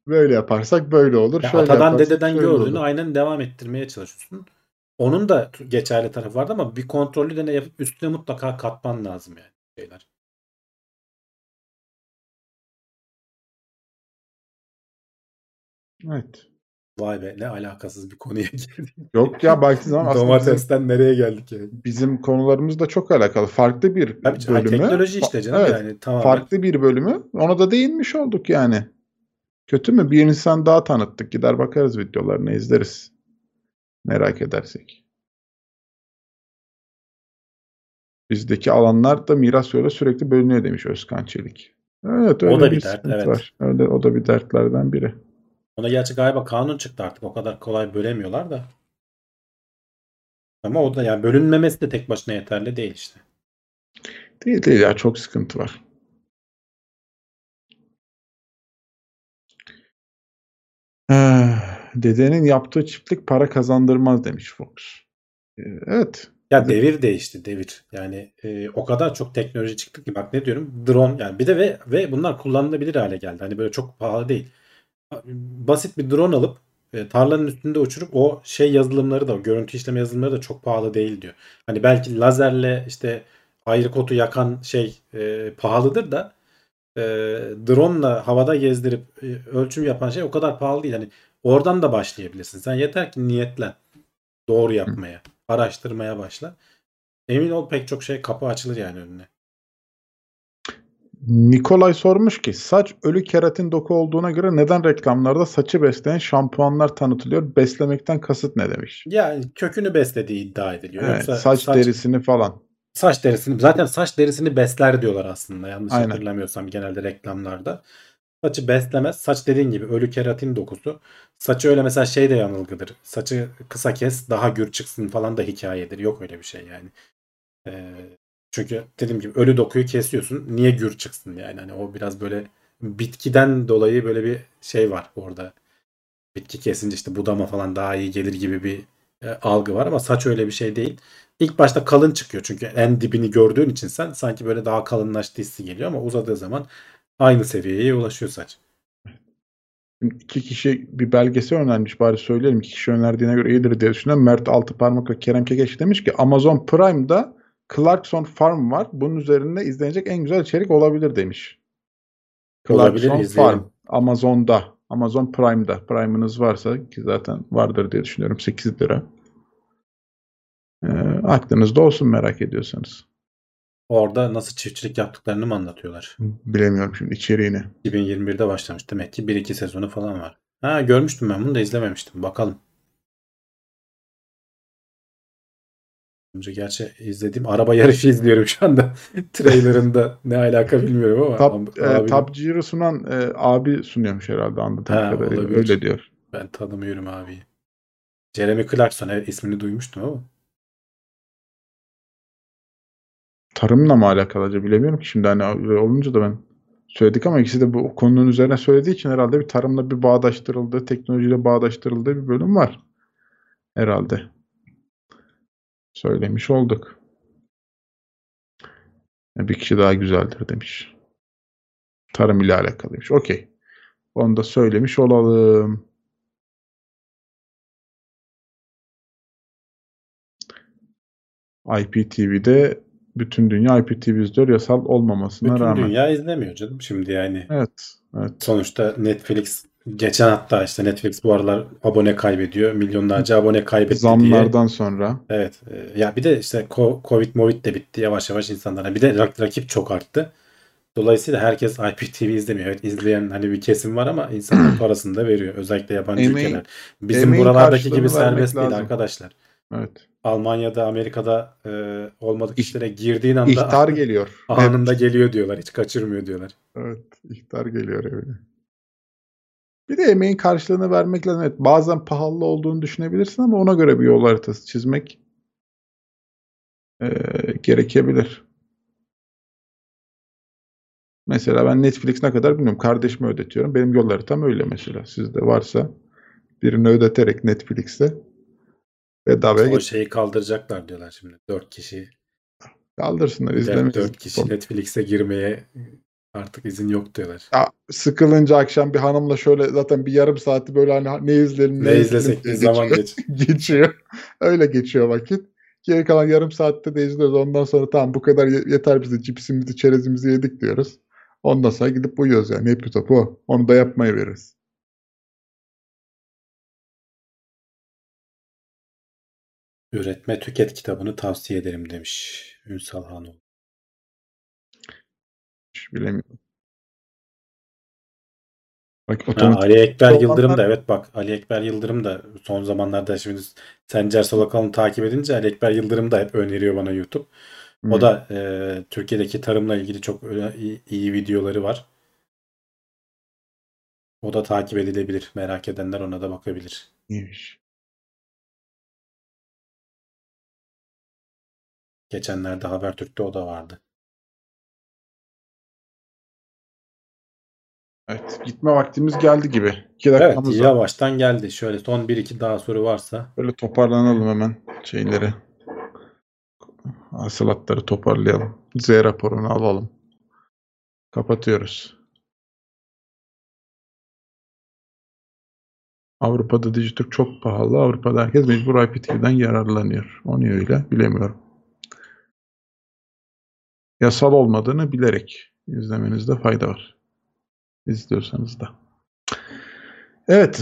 Böyle yaparsak böyle olur. Ya şöyle atadan dededen gördüğünü olur. aynen devam ettirmeye çalışıyorsun. Onun da geçerli tarafı vardı ama bir kontrollü deney yapıp üstüne mutlaka katman lazım yani şeyler. Evet. Vay be ne alakasız bir konuya *laughs* girdik. Yok ya baktığın zaman aslında bizim, Domatesten nereye geldik yani? bizim konularımız da çok alakalı. Farklı bir Tabii canım, bölümü. teknoloji işte canım Evet, yani tamamen. farklı bir bölümü. Ona da değinmiş olduk yani. Kötü mü? Bir insan daha tanıttık. Gider bakarız videolarını izleriz. Merak edersek. Bizdeki alanlar da miras yolu sürekli bölünüyor demiş Özkan Çelik. Evet öyle O da bir dert, sıkıntı evet. var. Öyle, o da bir dertlerden biri. Ona gerçi galiba kanun çıktı artık. O kadar kolay bölemiyorlar da. Ama o da yani bölünmemesi de tek başına yeterli değil işte. Değil değil ya çok sıkıntı var. Ah, Dedenin yaptığı çiftlik para kazandırmaz demiş Fox. Ee, Evet. Ya devir değişti devir. Yani e, o kadar çok teknoloji çıktı ki bak ne diyorum drone yani bir de ve ve bunlar kullanılabilir hale geldi. Hani böyle çok pahalı değil. Basit bir drone alıp e, tarlanın üstünde uçurup o şey yazılımları da görüntü işleme yazılımları da çok pahalı değil diyor. Hani belki lazerle işte ayrı kotu yakan şey e, pahalıdır da e, drone'la havada gezdirip e, ölçüm yapan şey o kadar pahalı değil. Hani oradan da başlayabilirsin. Sen yeter ki niyetlen doğru yapmaya, araştırmaya başla. Emin ol pek çok şey kapı açılır yani önüne. Nikolay sormuş ki saç ölü keratin doku olduğuna göre neden reklamlarda saçı besleyen şampuanlar tanıtılıyor? Beslemekten kasıt ne demiş? Yani kökünü beslediği iddia ediliyor. Evet, Yoksa saç, saç, derisini falan. saç derisini zaten saç derisini besler diyorlar aslında yanlış Aynen. hatırlamıyorsam genelde reklamlarda. Saçı beslemez. Saç dediğin gibi ölü keratin dokusu. Saçı öyle mesela şey de yanılgıdır. Saçı kısa kes daha gür çıksın falan da hikayedir. Yok öyle bir şey yani. Ee, çünkü dediğim gibi ölü dokuyu kesiyorsun. Niye gür çıksın yani? Hani o biraz böyle bitkiden dolayı böyle bir şey var orada. Bitki kesince işte budama falan daha iyi gelir gibi bir e, algı var ama saç öyle bir şey değil. İlk başta kalın çıkıyor çünkü en dibini gördüğün için sen sanki böyle daha kalınlaştı hissi geliyor ama uzadığı zaman aynı seviyeye ulaşıyor saç. İki kişi bir belgesel önermiş bari söyleyelim. İki kişi önerdiğine göre iyidir diye düşünüyorum. Mert Altıparmak ve Kerem Kekeç demiş ki Amazon Prime'da Clarkson Farm var. Bunun üzerinde izlenecek en güzel içerik olabilir demiş. Olabilir, Clarkson izleyelim. Farm. Amazon'da. Amazon Prime'da. Prime'ınız varsa ki zaten vardır diye düşünüyorum. 8 lira. Ee, aklınızda olsun merak ediyorsanız. Orada nasıl çiftçilik yaptıklarını mı anlatıyorlar? Bilemiyorum şimdi içeriğini. 2021'de başlamış demek ki 1-2 sezonu falan var. Ha görmüştüm ben bunu da izlememiştim. Bakalım. Önce gerçi izlediğim araba yarışı izliyorum şu anda. *laughs* Trailerında ne alaka bilmiyorum ama. Top, ab- e, Top Gear'ı sunan e, abi sunuyormuş herhalde anladığım Ha, kadarıyla. olabilir. Öyle diyor. Ben tanımıyorum abi. Jeremy Clarkson evet ismini duymuştum ama. tarımla mı alakalı acaba bilemiyorum ki şimdi hani olunca da ben söyledik ama ikisi de bu konunun üzerine söylediği için herhalde bir tarımla bir bağdaştırıldığı, teknolojiyle bağdaştırıldığı bir bölüm var. Herhalde. Söylemiş olduk. Bir kişi daha güzeldir demiş. Tarım ile alakalıymış. Okey. Onu da söylemiş olalım. IPTV'de bütün dünya IPTV izliyor yasal olmamasına Bütün rağmen. dünya izlemiyor canım şimdi yani. Evet, evet. Sonuçta Netflix geçen hatta işte Netflix bu aralar abone kaybediyor. Milyonlarca abone kaybetti diye. Zamlardan sonra. Evet. e, Ya bir de işte Covid Movid de bitti yavaş yavaş insanlara. Bir de rak- rakip çok arttı. Dolayısıyla herkes IPTV izlemiyor. Evet izleyen hani bir kesim var ama insanlar *clears throat* parasını da veriyor. Özellikle yabancı Emeğin- ülkeler. Bizim emeğin buralardaki gibi serbest değil arkadaşlar. Evet. Almanya'da, Amerika'da e, olmadık işlere girdiğin anda İhtar geliyor. anında geliyor diyorlar. Hiç kaçırmıyor diyorlar. Evet, ihtar geliyor evine. Bir de emeğin karşılığını vermek lazım. Evet, bazen pahalı olduğunu düşünebilirsin ama ona göre bir yol haritası çizmek eee, gerekebilir. Mesela ben Netflix ne kadar bilmiyorum. Kardeşime ödetiyorum. Benim yol haritam öyle mesela. Sizde varsa birini ödeterek Netflix'te bedavaya O get- şeyi kaldıracaklar diyorlar şimdi. 4 kişi, kaldırsınlar. 4 izlemeyiz. kişi Netflix'e girmeye artık izin yok diyorlar. Ya, sıkılınca akşam bir hanımla şöyle zaten bir yarım saati böyle hani ne izleyelim Ne izlesek diye bir zaman geçiyor. geç. *laughs* geçiyor. Öyle geçiyor vakit. Geri kalan yarım saatte de izliyoruz. Ondan sonra tamam bu kadar ye- yeter bize cipsimizi çerezimizi yedik diyoruz. Ondan sonra gidip uyuyoruz yani. Hep topu o. Onu da yapmayı veririz. Üretme Tüket kitabını tavsiye ederim demiş Ünsal Hanoğlu. Bilemiyorum. Bak Ha, otomatik Ali Ekber Yıldırım da evet bak Ali Ekber Yıldırım da son zamanlarda şimdi Sencer Solakalın'ı takip edince Ali Ekber Yıldırım da hep öneriyor bana YouTube. O Hı. da e, Türkiye'deki tarımla ilgili çok iyi, iyi videoları var. O da takip edilebilir. Merak edenler ona da bakabilir. iyiymiş. Geçenlerde Habertürk'te o da vardı. Evet. Gitme vaktimiz geldi gibi. İki Evet dakikamız var. yavaştan geldi. Şöyle son 1-2 daha soru varsa. Böyle toparlanalım hemen şeyleri. Hasılatları toparlayalım. Z raporunu alalım. Kapatıyoruz. Avrupa'da Digiturk çok pahalı. Avrupa'da herkes mecbur IPTV'den yararlanıyor. O niye öyle bilemiyorum. Yasal olmadığını bilerek izlemenizde fayda var. İzliyorsanız da. Evet.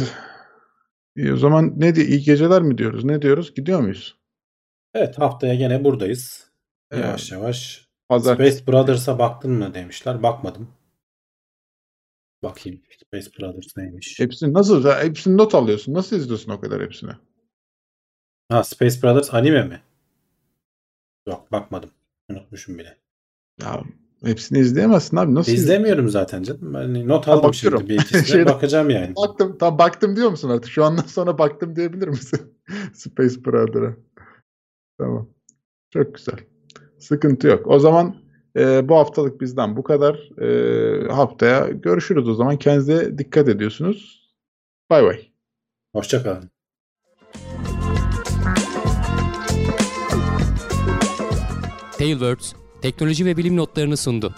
İyi, o zaman ne diye iyi geceler mi diyoruz? Ne diyoruz? Gidiyor muyuz? Evet haftaya gene buradayız. Ee, Yavaş yavaş. Pazartesi. Space Brothers'a baktın mı demişler. Bakmadım. Bakayım. Space Brothers neymiş? Hepsini nasıl? Hepsini not alıyorsun. Nasıl izliyorsun o kadar hepsini? Ha Space Brothers anime mi? Yok bakmadım. Unutmuşum bile. Ya hepsini izleyemezsin abi. Nasıl izle- İzlemiyorum zaten canım. Ben not Ha, aldım şimdi bakıyorum. bir ikisine. *laughs* Şeyde- Bakacağım yani. Baktım. Tam baktım diyor musun artık? Şu andan sonra baktım diyebilir misin? *laughs* Space Brother'a. Tamam. Çok güzel. Sıkıntı yok. O zaman e, bu haftalık bizden bu kadar. E, haftaya görüşürüz o zaman. Kendinize dikkat ediyorsunuz. Bay bay. Hoşçakalın. Tailwords teknoloji ve bilim notlarını sundu.